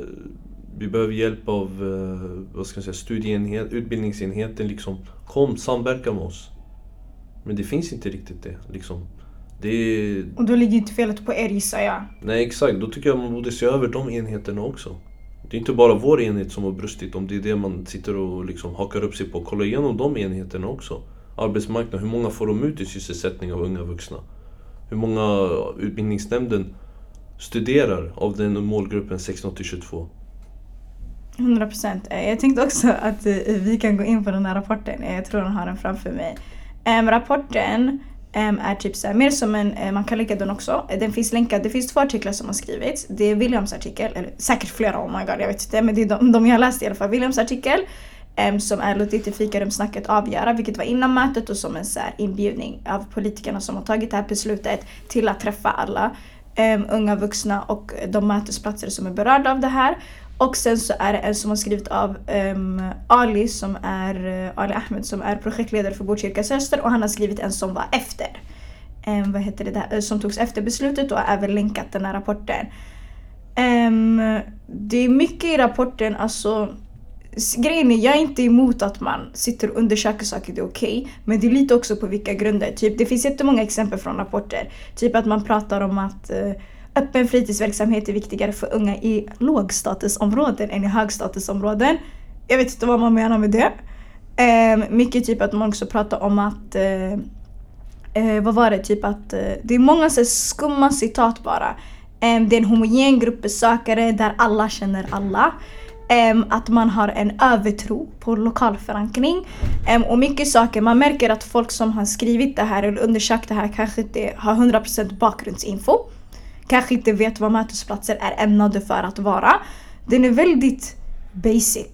Vi behöver hjälp av eh, vad ska jag säga, studieenhet, utbildningsenheten. Liksom. Kom, samverka med oss. Men det finns inte riktigt det. Liksom. det Och då ligger inte felet på er gissar jag. nej exakt, då tycker jag man borde se över de enheterna också. Det är inte bara vår enhet som har brustit om det är det man sitter och liksom hakar upp sig på. Kolla igenom de enheterna också. Arbetsmarknaden, hur många får de ut i sysselsättning av unga vuxna? Hur många utbildningsnämnden studerar av den målgruppen 16 till 22? 100 procent. Jag tänkte också att eh, vi kan gå in på den här rapporten. Jag tror den har den framför mig. Rapporten är typ så här, mer som en, eh, man kan länka den också. Eh, den finns länkad, det finns två artiklar som har skrivits. Det är Williams artikel, eller säkert flera, oh my god jag vet inte. Men det är de, de jag har läst i alla fall. Williams artikel som är låtit inte fikarumsnacket avgöra, vilket var innan mötet och som en så här inbjudning av politikerna som har tagit det här beslutet till att träffa alla Ehm, unga vuxna och de mötesplatser som är berörda av det här. Och sen så är det en som har skrivit av um, Ali som är eh, Ali Ahmed som är projektledare för Botkyrka Söster och han har skrivit en som var efter. Um, vad heter det där, eh, som togs efter beslutet och har även länkat den här rapporten. Um, det är mycket i rapporten, alltså Grejen är, jag är inte emot att man sitter och undersöker saker, det är okej. men det är lite också på vilka grunder. Typ, det finns jättemånga exempel från rapporter. Typ att man pratar om att eh, öppen fritidsverksamhet är viktigare för unga i lågstatusområden än i högstatusområden. Jag vet inte vad man menar med det. Ehm, mycket typ att man också pratar om att eh, eh, vad var det, typ att eh, det är många så skumma citat bara. Eh, det är en homogen grupp besökare där alla känner alla. Att man har en övertro på lokal förankring. Och mycket saker, man märker att folk som har skrivit det här eller undersökt det här kanske inte har 100% bakgrundsinfo. Kanske inte vet vad mötesplatser är ämnade för att vara. Den är väldigt basic.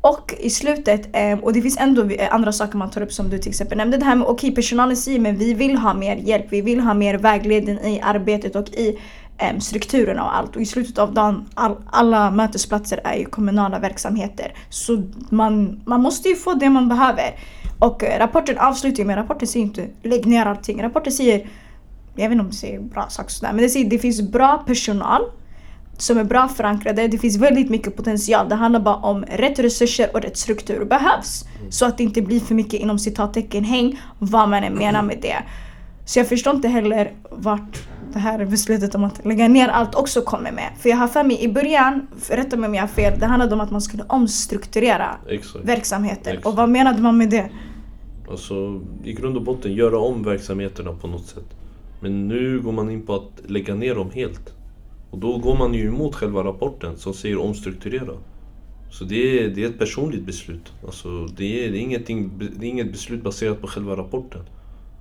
Och i slutet, och det finns ändå eh, andra saker man tar upp som du till exempel nämnde. Det här med okej, personalen säger men vi vill ha mer hjälp, vi vill ha mer vägledning i arbetet och i eh, strukturerna och allt. Och i slutet av dagen, all, alla mötesplatser är ju kommunala verksamheter. Så man, man måste ju få det man behöver. Och eh, rapporten avslutar ju med, rapporten säger inte lägg ner allting. Rapporten säger, jag vet inte om det säger bra saker sådär, men det säger det finns bra personal som är bra förankrade. Det finns väldigt mycket potential. Det handlar bara om rätt resurser och rätt struktur behövs. Så att det inte blir för mycket inom citattecken häng vad man än menar med det. Så jag förstår inte heller vart det här beslutet om att lägga ner allt också kommer med. För jag har för mig i början, rätta mig om jag har fel, det handlade om att man skulle omstrukturera Exakt. verksamheten. Exakt. Och vad menade man med det? Alltså i grund och botten göra om verksamheterna på något sätt. Men nu går man in på att lägga ner dem helt. Och då går man ju emot själva rapporten som säger omstrukturera. Så det är, det är ett personligt beslut. Alltså det är, det, är ingenting, det är inget beslut baserat på själva rapporten.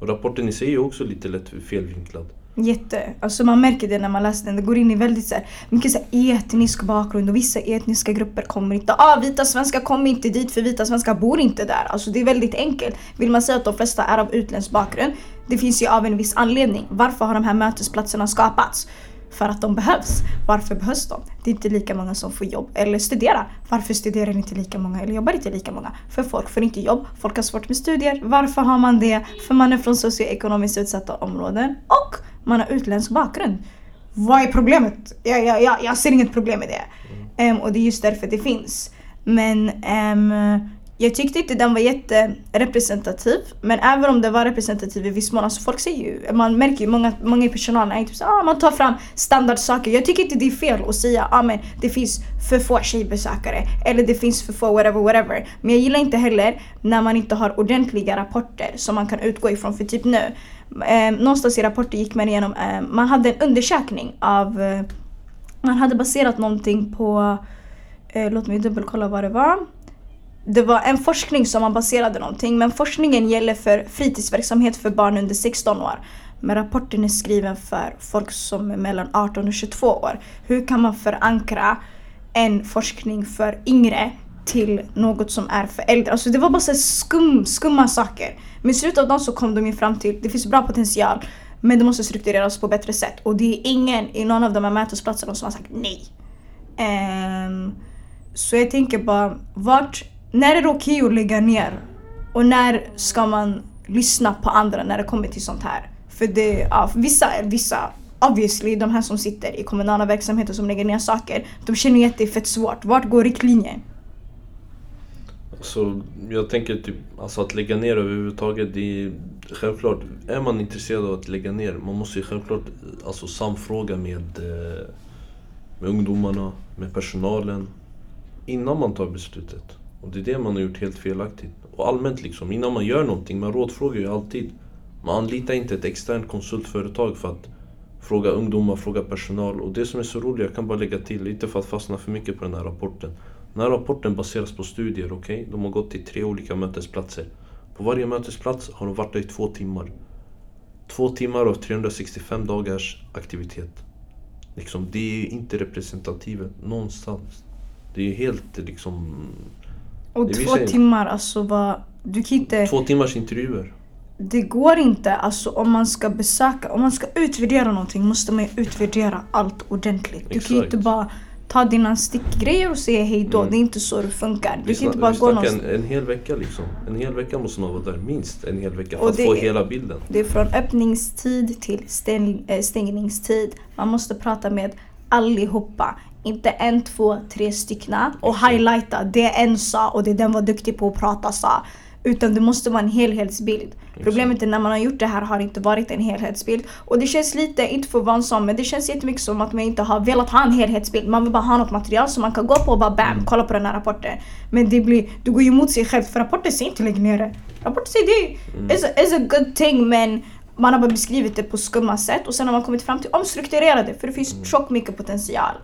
Och rapporten i sig är också lite lätt felvinklad. Jätte. Alltså man märker det när man läser den. Det går in i väldigt så här, mycket så här etnisk bakgrund och vissa etniska grupper kommer inte. Ah, vita svenskar kommer inte dit för vita svenskar bor inte där. Alltså det är väldigt enkelt. Vill man säga att de flesta är av utländsk bakgrund, det finns ju av en viss anledning. Varför har de här mötesplatserna skapats? För att de behövs. Varför behövs de? Det är inte lika många som får jobb eller studera. Varför studerar inte lika många eller jobbar inte lika många? För folk får inte jobb, folk har svårt med studier. Varför har man det? För man är från socioekonomiskt utsatta områden och man har utländsk bakgrund. Vad är problemet? Jag, jag, jag, jag ser inget problem med det. Ehm, och det är just därför det finns. Men ehm, jag tyckte inte den var jätterepresentativ. Men även om den var representativ i viss mån, alltså folk säger ju, man märker ju många, många i personalen är typ så, ah, man tar fram standardsaker. Jag tycker inte det är fel att säga ah, men det finns för få tjejbesökare eller det finns för få whatever whatever. Men jag gillar inte heller när man inte har ordentliga rapporter som man kan utgå ifrån. För typ nu, eh, någonstans i rapporten gick man igenom, eh, man hade en undersökning av, eh, man hade baserat någonting på, eh, låt mig dubbelkolla vad det var. Det var en forskning som man baserade någonting men forskningen gäller för fritidsverksamhet för barn under 16 år. Men rapporten är skriven för folk som är mellan 18 och 22 år. Hur kan man förankra en forskning för yngre till något som är för äldre? Alltså det var bara så skum, skumma saker. Men i slutet av dagen så kom de ju fram till det finns bra potential men det måste struktureras på bättre sätt. Och det är ingen i någon av de här mötesplatserna som har sagt nej. Um, så jag tänker bara, vart, när är det okej att lägga ner? Och när ska man lyssna på andra när det kommer till sånt här? För det, ja, för vissa, vissa obviously de här som sitter i kommunala verksamheter som lägger ner saker, de känner ju att det är fett svårt. Vart går riktlinjen? Så jag tänker typ, alltså att lägga ner överhuvudtaget, det är självklart, är man intresserad av att lägga ner, man måste ju självklart alltså samfråga med, eh, med ungdomarna, med personalen, innan man tar beslutet. Och det är det man har gjort helt felaktigt. Och allmänt liksom, innan man gör någonting, man rådfrågar ju alltid. Man anlitar inte ett externt konsultföretag för att fråga ungdomar, fråga personal. Och det som är så roligt, jag kan bara lägga till, inte för att fastna för mycket på den här rapporten. Den här rapporten baseras på studier, okej? Okay? De har gått till tre olika mötesplatser. På varje mötesplats har de varit där i två timmar. Två timmar av 365 dagars aktivitet. Liksom, det är inte representativt någonstans. Det är helt liksom... Och två timmar, alltså vad... Du kan inte... Två timmars intervjuer. Det går inte, alltså om man ska besöka, om man ska utvärdera någonting måste man utvärdera allt ordentligt. Du kan ju inte bara ta dina stickgrejer och säga hej då. Mm. Det är inte så det funkar. Du kan inte bara gå någonstans. En, en hel vecka liksom. En hel vecka måste man vara där, minst en hel vecka för att få hela bilden. Det är från öppningstid till stäng, äh, stängningstid. Man måste prata med allihopa. Inte en, två, tre styckna och highlighta det en sa och det den var duktig på att prata sa. Utan det måste vara en helhetsbild. Problemet är när man har gjort det här har det inte varit en helhetsbild. Och det känns lite, inte för vansam, men det känns jättemycket som att man inte har velat ha en helhetsbild. Man vill bara ha något material som man kan gå på och bara bam, mm. kolla på den här rapporten. Men det blir, du går ju emot sig själv för rapporten säger inte lägg ner det. Rapporten säger det mm. is, a, is a good thing men man har bara beskrivit det på skumma sätt och sen har man kommit fram till omstrukturera det för det finns mm. tjockt mycket potential.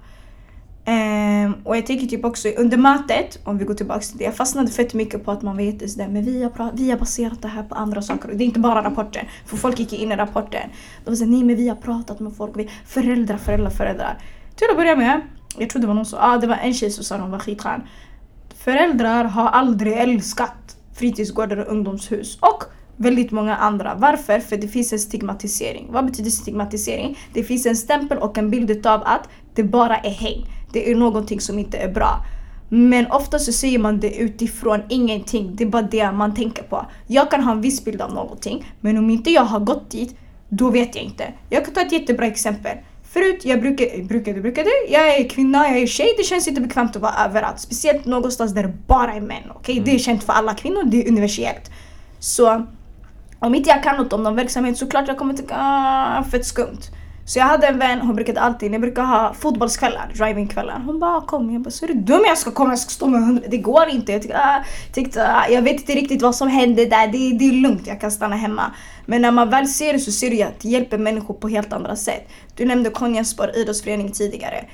Um, och jag tänker typ också under mötet, om vi går tillbaka till det, jag fastnade fett mycket på att man vet sådär, men vi har, vi har baserat det här på andra saker. Det är inte bara rapporten, för folk gick in i rapporten. De sa nej men vi har pratat med folk, vi, föräldrar, föräldrar, föräldrar. Till att börja med, jag tror det var någon som, ah, det var en tjej som sa hon var skitskön. Föräldrar har aldrig älskat fritidsgårdar och ungdomshus. Och väldigt många andra. Varför? För det finns en stigmatisering. Vad betyder stigmatisering? Det finns en stämpel och en bild av att det bara är häng det är någonting som inte är bra. Men ofta så säger man det utifrån ingenting, det är bara det man tänker på. Jag kan ha en viss bild av någonting, men om inte jag har gått dit, då vet jag inte. Jag kan ta ett jättebra exempel. Förut, jag brukade, brukade, brukade, jag är kvinna, jag är tjej, det känns inte bekvämt att vara överallt. Speciellt någonstans där det bara är män. Okay? Mm. Det är känt för alla kvinnor, det är universellt. Så om inte jag kan något om någon verksamhet så klart jag kommer tycka ah, fett skumt. Så jag hade en vän, hon brukade alltid, ni brukar ha fotbollskvällar, drivingkvällar. Hon bara kom, jag bara så är du dum jag ska komma, jag ska stå med hundra. Det går inte. Jag tyckte, ah, tyckte ah, jag vet inte riktigt vad som hände där, det, det är lugnt, jag kan stanna hemma. Men när man väl ser det så ser du att det hjälper människor på helt andra sätt. Du nämnde Konjaspor idrottsförening tidigare.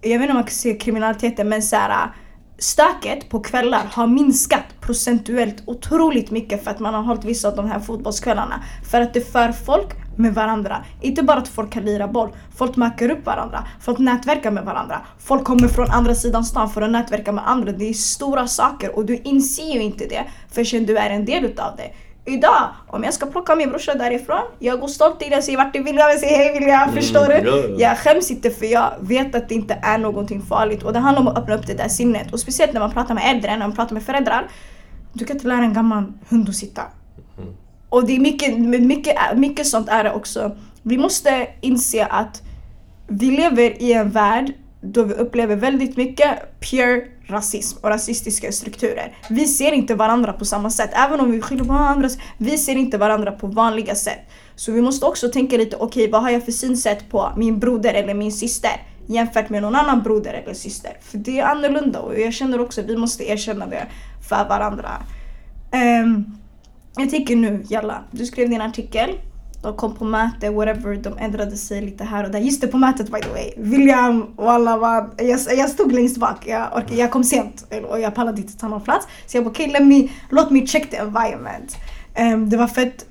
Jag vet inte om man kan se kriminaliteten men såhär ah, stöket på kvällar har minskat procentuellt otroligt mycket för att man har hållit vissa av de här fotbollskvällarna. För att det för folk med varandra. Inte bara att folk kan lira boll, folk möker upp varandra, folk nätverkar med varandra. Folk kommer från andra sidan stan för att nätverka med andra. Det är stora saker och du inser ju inte det förrän du är en del utav det. Idag, om jag ska plocka min brorsa därifrån, jag går stolt till det, säger vart du vill, jag säger hej vill jag, mm, förstår mm, du? Jag skäms inte för jag vet att det inte är någonting farligt och det handlar om att öppna upp det där sinnet. Och speciellt när man pratar med äldre, när man pratar med föräldrar. Du kan inte lära en gammal hund att sitta. Och det är mycket, mycket, mycket sånt är det också. Vi måste inse att vi lever i en värld då vi upplever väldigt mycket pure rasism och rasistiska strukturer. Vi ser inte varandra på samma sätt, även om vi skyller på varandra. Vi ser inte varandra på vanliga sätt. Så vi måste också tänka lite, okej okay, vad har jag för synsätt på min broder eller min syster jämfört med någon annan broder eller syster? För det är annorlunda och jag känner också att vi måste erkänna det för varandra. Um, jag tycker nu, jalla, du skrev din artikel de kom på möte, whatever, de ändrade sig lite här och där. Just det, på mötet by the way. William och alla var, jag, jag stod längst bak, jag, orkade, jag kom sent och jag pallade inte ta någon plats. Så jag bara okej, okay, låt mig check the environment. Um, det var fett,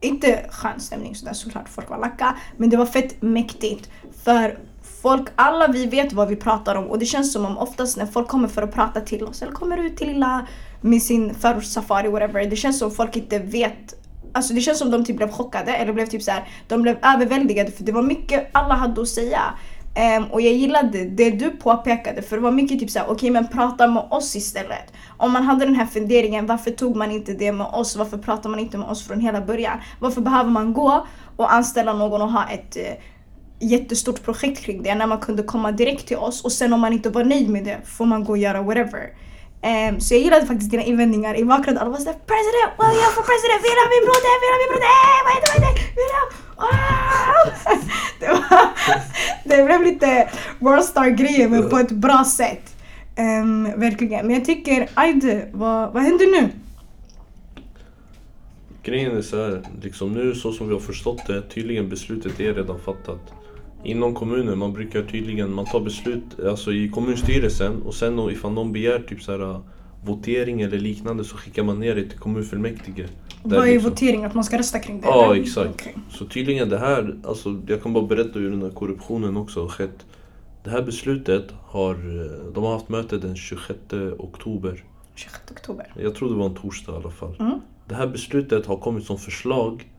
inte skön stämning sådär såklart, folk var lacka. Men det var fett mäktigt. För folk, alla vi vet vad vi pratar om och det känns som om oftast när folk kommer för att prata till oss eller kommer ut till lilla med sin förortssafari whatever. Det känns som folk inte vet Alltså det känns som de typ blev chockade eller blev typ så här, de blev överväldigade för det var mycket alla hade att säga. Um, och jag gillade det du påpekade för det var mycket typ såhär, okej okay, men prata med oss istället. Om man hade den här funderingen, varför tog man inte det med oss? Varför pratar man inte med oss från hela början? Varför behöver man gå och anställa någon och ha ett uh, jättestort projekt kring det när man kunde komma direkt till oss och sen om man inte var nöjd med det får man gå och göra whatever. Um, så jag gillade faktiskt dina invändningar i bakgrunden. Alla var såhär “President, well jag får president, vill ha min broder, eh, vill ha min broder, eh, Hey, vad heter vad heter vill ha?” det, var, det blev lite Worldstar-grejer men på ett bra sätt. Um, verkligen. Men jag tycker, Aide, vad, vad händer nu? Grejen är så här, liksom nu så som vi har förstått det, tydligen beslutet är redan fattat. Inom kommunen, man brukar tydligen, man tar beslut alltså i kommunstyrelsen och sen ifall någon begär typ så här votering eller liknande så skickar man ner det till kommunfullmäktige. Vad är liksom... votering? Att man ska rösta kring det? Ja, eller? exakt. Okay. Så tydligen det här, alltså jag kan bara berätta hur den här korruptionen också har skett. Det här beslutet har, de har haft möte den 26 oktober. 26 oktober? Jag tror det var en torsdag i alla fall. Mm. Det här beslutet har kommit som förslag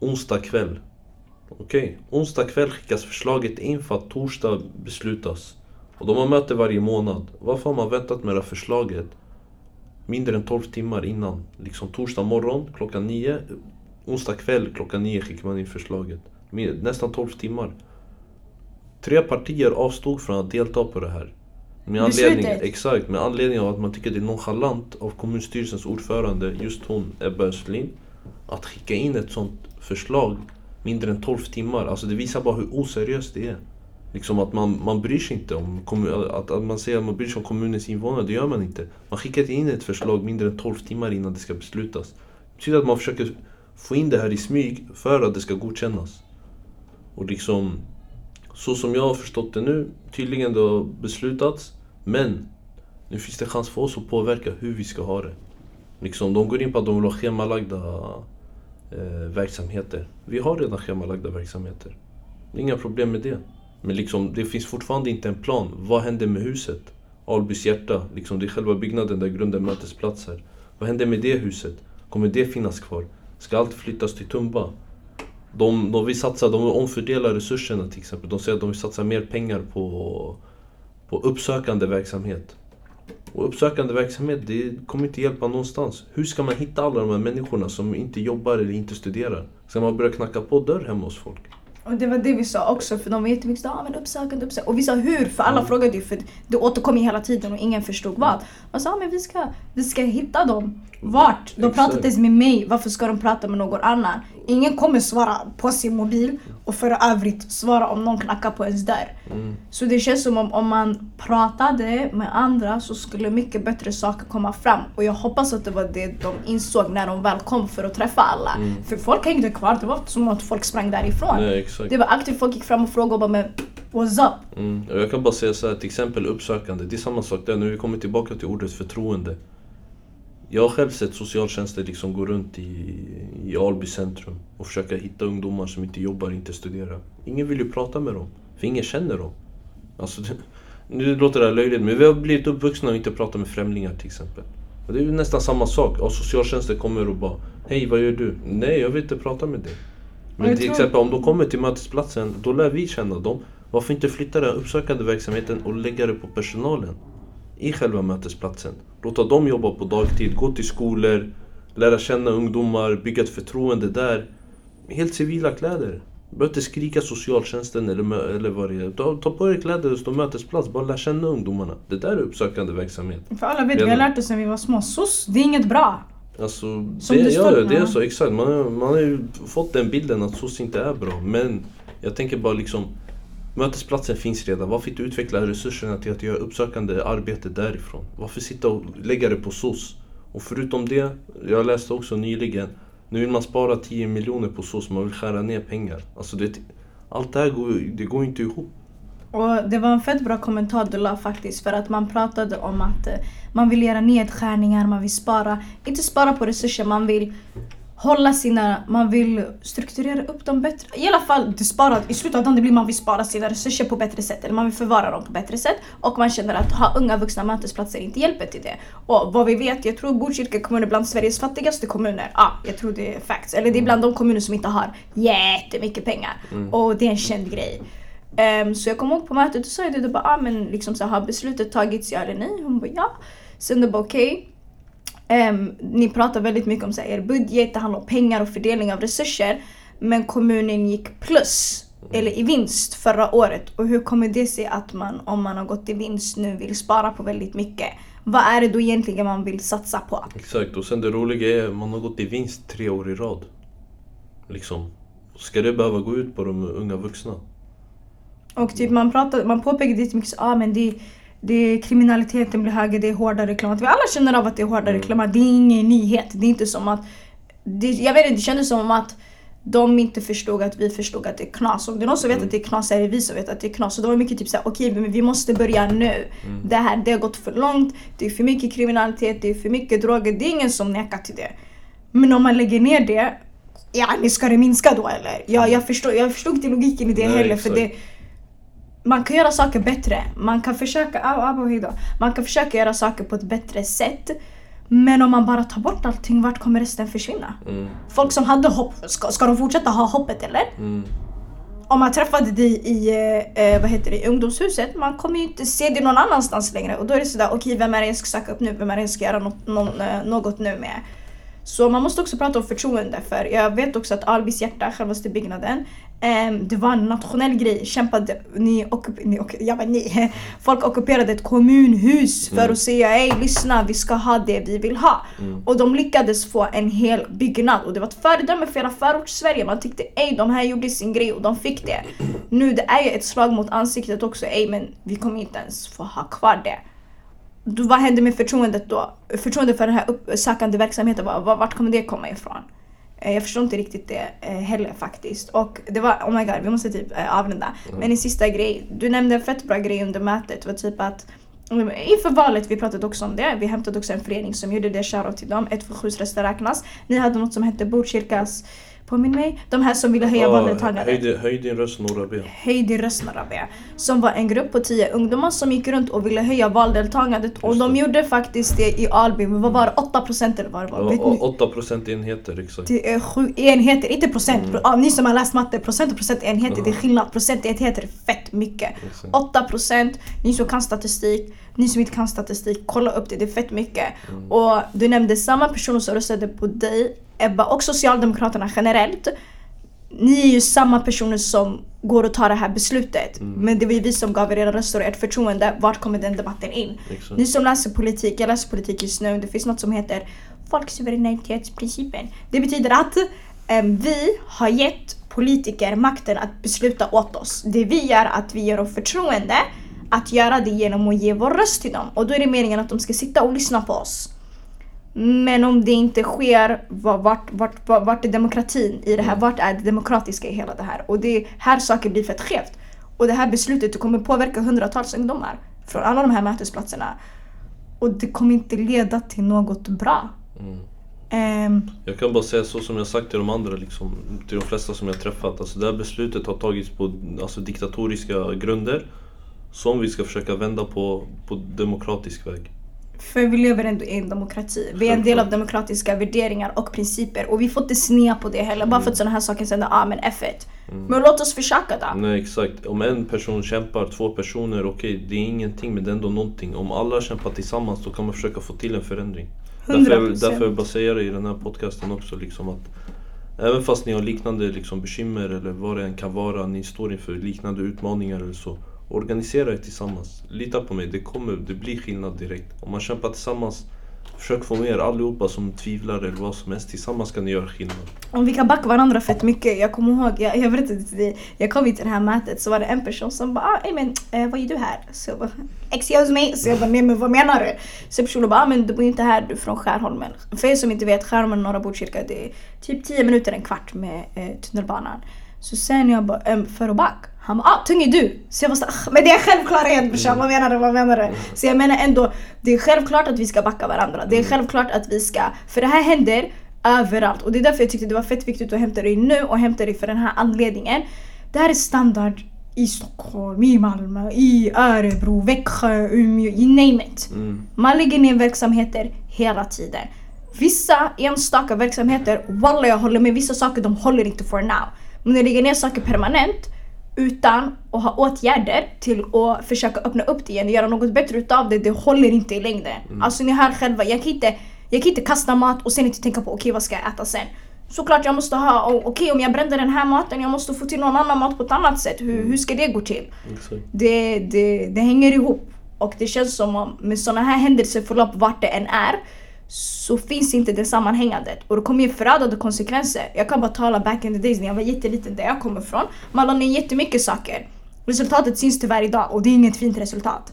onsdag kväll. Okej, onsdag kväll skickas förslaget in för att torsdag beslutas. Och de har möte varje månad. Varför har man väntat med det här förslaget mindre än 12 timmar innan? Liksom torsdag morgon klockan 9, onsdag kväll klockan 9 skickar man in förslaget. Nästan 12 timmar. Tre partier avstod från att delta på det här. Med anledning, exakt, med anledning av att man tycker det är nonchalant av kommunstyrelsens ordförande, just hon, Ebba Östlin, att skicka in ett sånt förslag mindre än 12 timmar. Alltså det visar bara hur oseriöst det är. Liksom att man, man bryr sig inte om att, att man säger att man bryr sig om kommunens invånare, det gör man inte. Man skickar in ett förslag mindre än 12 timmar innan det ska beslutas. Det betyder att man försöker få in det här i smyg för att det ska godkännas. Och liksom, så som jag har förstått det nu, tydligen det har beslutats, men nu finns det chans för oss att påverka hur vi ska ha det. Liksom, de går in på att de vill ha schemalagda Eh, verksamheter. Vi har redan schemalagda verksamheter. Inga problem med det. Men liksom, det finns fortfarande inte en plan. Vad händer med huset? Albys hjärta, liksom, det är själva byggnaden där grunden mötesplats. Vad händer med det huset? Kommer det finnas kvar? Ska allt flyttas till Tumba? De, de vill satsa, de vill omfördela resurserna till exempel. De säger att de vill satsa mer pengar på, på uppsökande verksamhet. Och uppsökande verksamhet, det kommer inte hjälpa någonstans. Hur ska man hitta alla de här människorna som inte jobbar eller inte studerar? Ska man börja knacka på dörr hemma hos folk? Och det var det vi sa också, för de var jättemycket såhär, ah, men uppsökande, uppsökande. Och vi sa hur, för alla mm. frågade ju för det återkom ju hela tiden och ingen förstod vad. Man sa, ah, men vi ska, vi ska hitta dem. Vart? De pratade inte ens med mig, varför ska de prata med någon annan? Ingen kommer svara på sin mobil och för övrigt svara om någon knackar på ens dörr. Mm. Så det känns som om, om man pratade med andra så skulle mycket bättre saker komma fram. Och jag hoppas att det var det de insåg när de väl kom för att träffa alla. Mm. För folk hängde kvar, det var som att folk sprang därifrån. Nej, det var aktivt, folk gick fram och frågade och bara men What's up? Mm. Jag kan bara säga så här, till exempel uppsökande. Det är samma sak där, när vi kommer tillbaka till ordet förtroende. Jag har själv sett socialtjänster liksom gå runt i, i Alby centrum och försöka hitta ungdomar som inte jobbar, inte studerar. Ingen vill ju prata med dem, för ingen känner dem. Alltså, det, nu låter det här löjligt, men vi har blivit uppvuxna och inte pratar med främlingar till exempel. Och det är ju nästan samma sak. Ja, socialtjänsten kommer och bara Hej, vad gör du? Nej, jag vill inte prata med dig. Men till exempel om de kommer till mötesplatsen, då lär vi känna dem. Varför inte flytta den uppsökande verksamheten och lägga det på personalen? i själva mötesplatsen. Låta dem jobba på dagtid, gå till skolor, lära känna ungdomar, bygga ett förtroende där. Helt civila kläder. Behöver inte skrika socialtjänsten eller, eller vad det är. Ta, ta på er kläder och stå mötesplats. Bara lär känna ungdomarna. Det där är uppsökande verksamhet. För alla vet, vi har lärt oss sen vi var små. SOS, det är inget bra. Alltså, Som det, ja, det är så exakt. Man, man har ju fått den bilden att SOS inte är bra. Men jag tänker bara liksom Mötesplatsen finns redan. Varför inte utveckla resurserna till att göra uppsökande arbete därifrån? Varför sitta och lägga det på SOS? Och förutom det, jag läste också nyligen, nu vill man spara 10 miljoner på SOS, man vill skära ner pengar. Alltså det, allt det här går, det går inte ihop. Och det var en fett bra kommentar du la faktiskt för att man pratade om att eh, man vill göra nedskärningar, man vill spara, inte spara på resurser, man vill hålla sina, man vill strukturera upp dem bättre. I alla fall, det sparar, i dagen det blir man vill spara sina resurser på bättre sätt. Eller man vill förvara dem på bättre sätt. Och man känner att ha unga vuxna mötesplatser inte hjälper till det. Och vad vi vet, jag tror Botkyrka kommun är bland Sveriges fattigaste kommuner. Ja, ah, jag tror det är facts. Eller det är bland de kommuner som inte har jättemycket pengar. Mm. Och det är en känd grej. Um, så jag kom ihåg på mötet och sa det, du bara ah, men liksom så har beslutet tagits ja eller nej? Hon bara ja. Sen det bara okej. Okay Um, ni pratar väldigt mycket om så här, er budget, det handlar om pengar och fördelning av resurser. Men kommunen gick plus eller i vinst förra året. Och hur kommer det sig att man, om man har gått i vinst nu, vill spara på väldigt mycket? Vad är det då egentligen man vill satsa på? Exakt, och sen det roliga är att man har gått i vinst tre år i rad. Liksom. Ska det behöva gå ut på de unga vuxna? Och typ man, pratar, man påpekar det mycket, ah, men det, det, kriminaliteten blir högre, det är hårdare klimat. Vi alla känner av att det är hårdare Mm. klimat. Det är ingen nyhet. Det är inte som att... Det, jag vet inte, det kändes som att de inte förstod att vi förstod att det är knas. Om det är någon som vet Mm. att det är knas så är det vi som vet att det är knas. Så det var mycket typ såhär, okej men vi måste börja nu. Mm. Det här det har gått för långt, det är för mycket kriminalitet, det är för mycket droger. Det är ingen som nekar till det. Men om man lägger ner det, ja ni ska det minska då eller? Ja, jag, förstår, jag förstod inte logiken i det Nej, heller. För exakt. det, man kan göra saker bättre. Man kan försöka. Man kan försöka göra saker på ett bättre sätt. Men om man bara tar bort allting, vart kommer resten försvinna? Mm, Folk som hade hopp, ska, ska de fortsätta ha hoppet eller? mm, Om man träffade dig i, eh, eh, vad heter det, i ungdomshuset, man kommer ju inte se dig någon annanstans längre. Och då är det sådär, okej vem är det jag ska söka upp nu? Vem är det jag ska göra något, någon, eh, något nu med? Så man måste också prata om förtroende för jag vet också att Albis hjärta, självaste byggnaden, ehm, det var en nationell grej. Kämpade, ni, ockup, ni, ockup, ja, men ni folk ockuperade ett kommunhus för Mm. att säga hej lyssna vi ska ha det vi vill ha. mm. Och de lyckades få en hel byggnad och det var ett föredöme för hela förorts-Sverige. Man tyckte ej de här gjorde sin grej och de fick det. Nu det är ju ett slag mot ansiktet också, ej men vi kommer inte ens få ha kvar det. Då, vad händer med förtroendet då? Förtroendet för den här uppsökande verksamheten, var, var, vart kommer det komma ifrån? Eh, Jag förstår inte riktigt det eh, heller faktiskt. Och det var, oh my god, vi måste typ eh, avrunda. Men en sista grej, du nämnde en fett bra grej under mötet. Var typ att mm, Inför valet, vi pratade också om det. Vi hämtade också en förening som gjorde det, shoutout till dem. 127 röster räknas. Ni hade något som hette Botkyrkas, påminn mig? De här som ville höja Ja, valdeltagandet. höj, höj din röst några ben. Höj din röst Narabe. Som var en grupp på 10 ungdomar som gick runt och ville höja valdeltagandet. Och de gjorde faktiskt det i Alby. Men vad var det? 8% eller vad det var? Ja, 8 procentenheter, exakt. Det är sju enheter, inte procent. Mm. Ja, ni som har läst matte, procent och procentenheter, det är skillnad. Procentenheter är fett mycket. exakt. 8%, ni som kan statistik, ni som inte kan statistik, kolla upp det, det är fett mycket. Mm. Och du nämnde samma personer som röstade på dig, Ebba, och Socialdemokraterna generellt. Ni är ju samma personer som går och tar det här beslutet. Mm. Men det var ju vi som gav er era röster och ert förtroende. Vart kommer den debatten in? exakt. Ni som läser politik, jag läser politik just nu, det finns något som heter folksuveränitetsprincipen. Det betyder att em, vi har gett politiker makten att besluta åt oss. Det vi gör är att vi ger dem förtroende att göra det genom att ge vår röst till dem. Och då är det meningen att de ska sitta och lyssna på oss. Men om det inte sker, var- vart, vart, vart, vart är demokratin i det här? Vart är det demokratiska i hela det här? Och det är här saker blir fett skevt. Och det här beslutet det kommer påverka hundratals ungdomar från alla de här mötesplatserna. Och det kommer inte leda till något bra. Mm. Ehm, Jag kan bara säga så som jag sagt till de andra, liksom, till de flesta som jag träffat. Alltså det här beslutet har tagits på alltså, diktatoriska grunder. Som vi ska försöka vända på, på demokratisk väg. För vi lever ändå i en demokrati. Vi är en del av demokratiska värderingar och principer. Och vi får inte snea på det heller. Bara för att sådana här saker säger ah men F1. Men låt oss försöka då. Nej exakt, om en person kämpar, två personer, okej det är ingenting men det är ändå någonting. Om alla kämpar tillsammans då kan man försöka få till en förändring. Därför, jag- 100%. därför jag bara säga det i den här podcasten också liksom att Även fast ni har liknande liksom, bekymmer eller vad det än kan vara, ni står inför liknande utmaningar eller så. Organisera er tillsammans. Lita på mig, det kommer, det blir skillnad direkt. Om man kämpar tillsammans, försök få med er allihopa som tvivlar eller vad som helst. Tillsammans kan ni göra skillnad. Om vi kan backa varandra fett mycket. Jag kommer ihåg, jag, jag berättade till dig, jag kom hit till det här mötet så var det en person som bara ah, men eh, vad gör du här? Så jag bara excuse me. Så jag bara nej men vad menar du? Så personen bara ah, men du bor ju inte här, du är från Skärholmen. För er som inte vet, Skärholmen och Norra Botkyrka det är typ 10 minuter, en kvart med eh, tunnelbanan. Så sen jag bara ehm, för och back. Han bara ah, tung är du. Så jag bara ah, men det är självklarhet brorsan, vad menar du? Vad menar du? Så jag menar ändå, det är självklart att vi ska backa varandra. Det är självklart att vi ska, för det här händer överallt. Och det är därför jag tyckte det var fett viktigt att hämta dig nu och hämta dig för den här anledningen. Det här är standard i Stockholm, i Malmö, i Örebro, Växjö, Umeå, you name it. Mm. Man lägger ner verksamheter hela tiden. Vissa enstaka verksamheter, walla jag håller med, vissa saker de håller inte for now. Men när de lägger ner saker permanent utan att ha åtgärder till att försöka öppna upp det igen och göra något bättre utav det, det håller inte i längden. Alltså ni hör själva, jag kan inte, jag kan inte kasta mat och sen inte tänka på okej vad ska jag äta sen. Såklart jag måste ha, okej om jag brände den här maten, jag måste få till någon annan mat på ett annat sätt. Hur, hur ska det gå till? Det, det, det hänger ihop. Och det känns som om med såna här händelseförlopp vart det än är så finns inte det sammanhängandet och det kommer ge förödande konsekvenser. Jag kan bara tala back in the days när jag var jätteliten där jag kommer ifrån. Man la ner jättemycket saker. Resultatet syns tyvärr idag och det är inget fint resultat.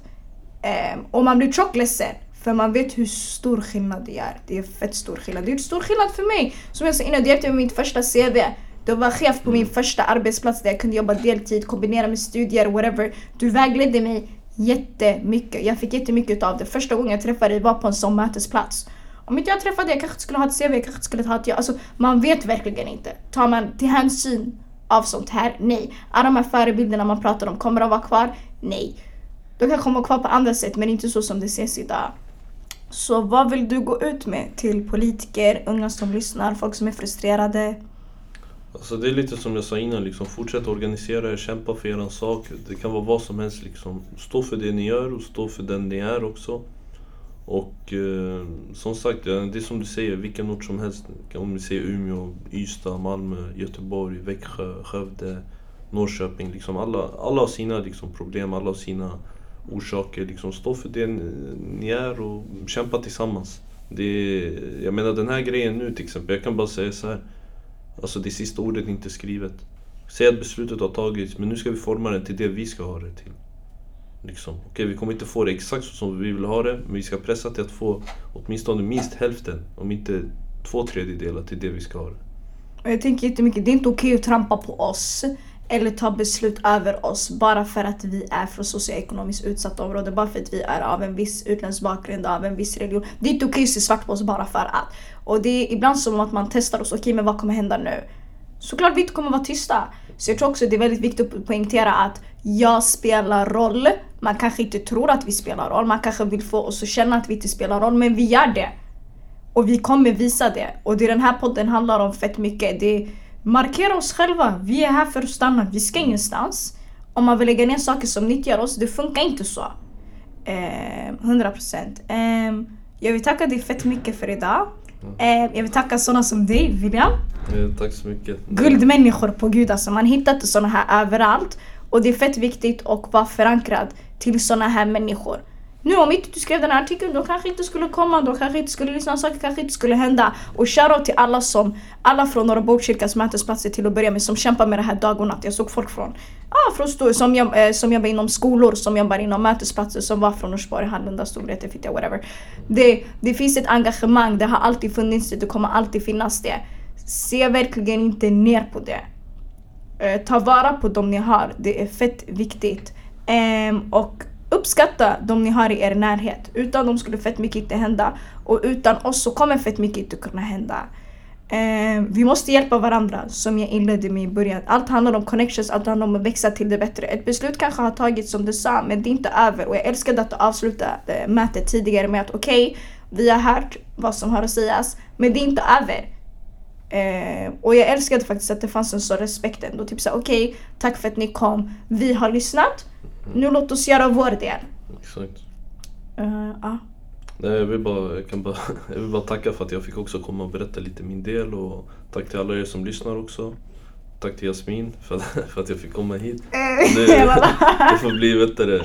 Um, och man blir tjockledsen för man vet hur stor skillnad det är. Det är fett stor skillnad. Det är stor skillnad för mig. Som jag sa innan, det hjälpte med mitt första CV. Du var chef på min första arbetsplats där jag kunde jobba deltid, kombinera med studier, whatever. Du vägledde mig jättemycket. Jag fick jättemycket av det. Första gången jag träffade dig var på en sån mötesplats. Om inte jag träffade jag kanske inte skulle ha ett CV, jag kanske inte skulle ha ett jobb. Alltså, man vet verkligen inte. Tar man till hänsyn av sånt här? Nej. Är de här förebilderna man pratar om, kommer de vara kvar? Nej. De kan komma kvar på andra sätt, men inte så som det ses idag. Så vad vill du gå ut med till politiker, unga som lyssnar, folk som är frustrerade? Alltså det är lite som jag sa innan, liksom, fortsätt organisera er, kämpa för er sak. Det kan vara vad som helst. Liksom. Stå för det ni gör och stå för den ni är också. Och eh, som sagt, det är som du säger, vilken ort som helst. Om vi säger Umeå, Ystad, Malmö, Göteborg, Växjö, Skövde, Norrköping. Liksom alla, alla har sina liksom, problem, alla har sina orsaker. Liksom, stå för det ni är och kämpa tillsammans. Det är, jag menar den här grejen nu till exempel, jag kan bara säga så här. Alltså det sista ordet är inte skrivet. Säg att beslutet har tagits, men nu ska vi forma det till det vi ska ha det till. Liksom. Okej, vi kommer inte få det exakt så som vi vill ha det, men vi ska pressa till att få åtminstone minst hälften, om inte två tredjedelar till det vi ska ha det. jag tänker jättemycket, det är inte okej att trampa på oss eller ta beslut över oss bara för att vi är från socioekonomiskt utsatta områden, bara för att vi är av en viss utländsk bakgrund, av en viss religion. Det är inte okej att se svart på oss bara för att. Och det är ibland som att man testar oss, okej okay, men vad kommer hända nu? Såklart vi inte kommer vara tysta. Så jag tror också det är väldigt viktigt att poängtera att jag spelar roll. Man kanske inte tror att vi spelar roll, man kanske vill få oss att känna att vi inte spelar roll, men vi gör det. Och vi kommer visa det. Och det den här podden handlar om fett mycket. Det är markera oss själva. Vi är här för att stanna, vi ska ingenstans. Om man vill lägga ner saker som nyttjar oss, det funkar inte så. Eh, 100%. Eh, jag vill tacka dig fett mycket för idag. Eh, jag vill tacka sådana som dig, William. Eh, tack så mycket. Guldmänniskor på gud alltså. Man hittar inte sådana här överallt. Och det är fett viktigt att vara förankrad till sådana här människor. Nu om inte du skrev den här artikeln, de kanske inte skulle komma, de kanske inte skulle lyssna, saker kanske inte skulle hända. Och shoutout till alla som, alla från Norra Botkyrkas mötesplatser till att börja med som kämpar med det här dag och natt. Jag såg folk från, ah, från stor, som, jobb, eh, som jobbar inom skolor, som jobbar inom mötesplatser, som var från Norsborg, Hallunda, Storvreta, Fittja, whatever. Det, det finns ett engagemang, det har alltid funnits det, det kommer alltid finnas det. Se verkligen inte ner på det. Eh, ta vara på dem ni har, det är fett viktigt. Ehm, och uppskatta de ni har i er närhet. Utan dem skulle fett mycket inte hända. Och utan oss så kommer fett mycket inte kunna hända. Eh, vi måste hjälpa varandra som jag inledde med i början. Allt handlar om connections, allt handlar om att växa till det bättre. Ett beslut kanske har tagits som du sa, men det är inte över. Och jag älskade att du avslutade eh, mötet tidigare med att okej, okay, vi har hört vad som har att sägas, men det är inte över. Eh, och jag älskade faktiskt att det fanns en sån respekt ändå. Typ såhär, okej, okay, tack för att ni kom. Vi har lyssnat. Nu låt oss göra vår del. Exakt. Uh, ah. Nej, jag, vill bara, jag, kan bara, jag vill bara tacka för att jag fick också komma och berätta lite min del och tack till alla er som lyssnar också. Tack till Jasmin för, för att jag fick komma hit. Eh, det, det får bli bättre.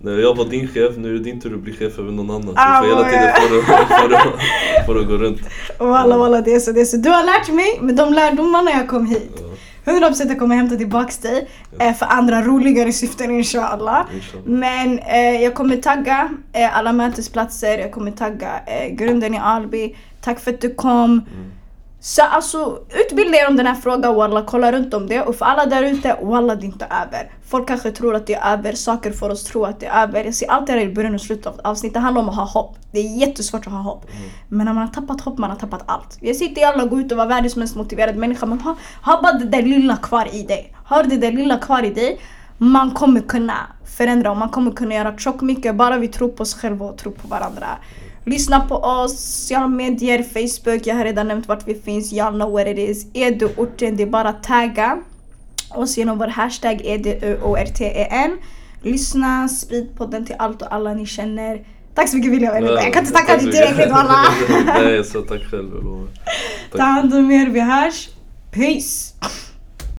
När jag var din chef, nu är det din tur att bli chef över någon annan. Så ah, du får hela tiden få det, få det att gå runt. Walla walla det är så, det är så. Du har lärt mig med de lärdomarna jag kom hit. Ja. 100% jag kommer hämta tillbaks dig eh, för andra roligare syften inshallah. inshallah. Men eh, jag kommer tagga eh, alla mötesplatser, jag kommer tagga eh, grunden i Alby. Tack för att du kom. Mm. Så alltså utbilda er om den här frågan walla, kolla runt om det. Och för alla där ute, walla det är inte över. Folk kanske tror att det är över, saker får oss tro att det är över. Jag ser alltid det här i början och slutet av avsnittet, det handlar om att ha hopp. Det är jättesvårt att ha hopp. Mm. Men när man har tappat hopp, man har tappat allt. Jag sitter alla gå ut och vara världens mest motiverade människa, men ha, ha bara det där lilla kvar i dig. Har det där lilla kvar i dig, man kommer kunna förändra och man kommer kunna göra tjockt mycket bara vi tror på oss själva och tror på varandra. Lyssna på oss, sociala medier, Facebook, jag har redan nämnt vart vi finns, y'all know what it is. Är du orten, det är bara tagga oss genom vår hashtag EDUORTEN. Lyssna, sprid podden till allt och alla ni känner. Tack så mycket William, jag kan inte tacka dig tillräckligt walla! Nej, så tack själv. Ta hand om er, vi hörs. Peace!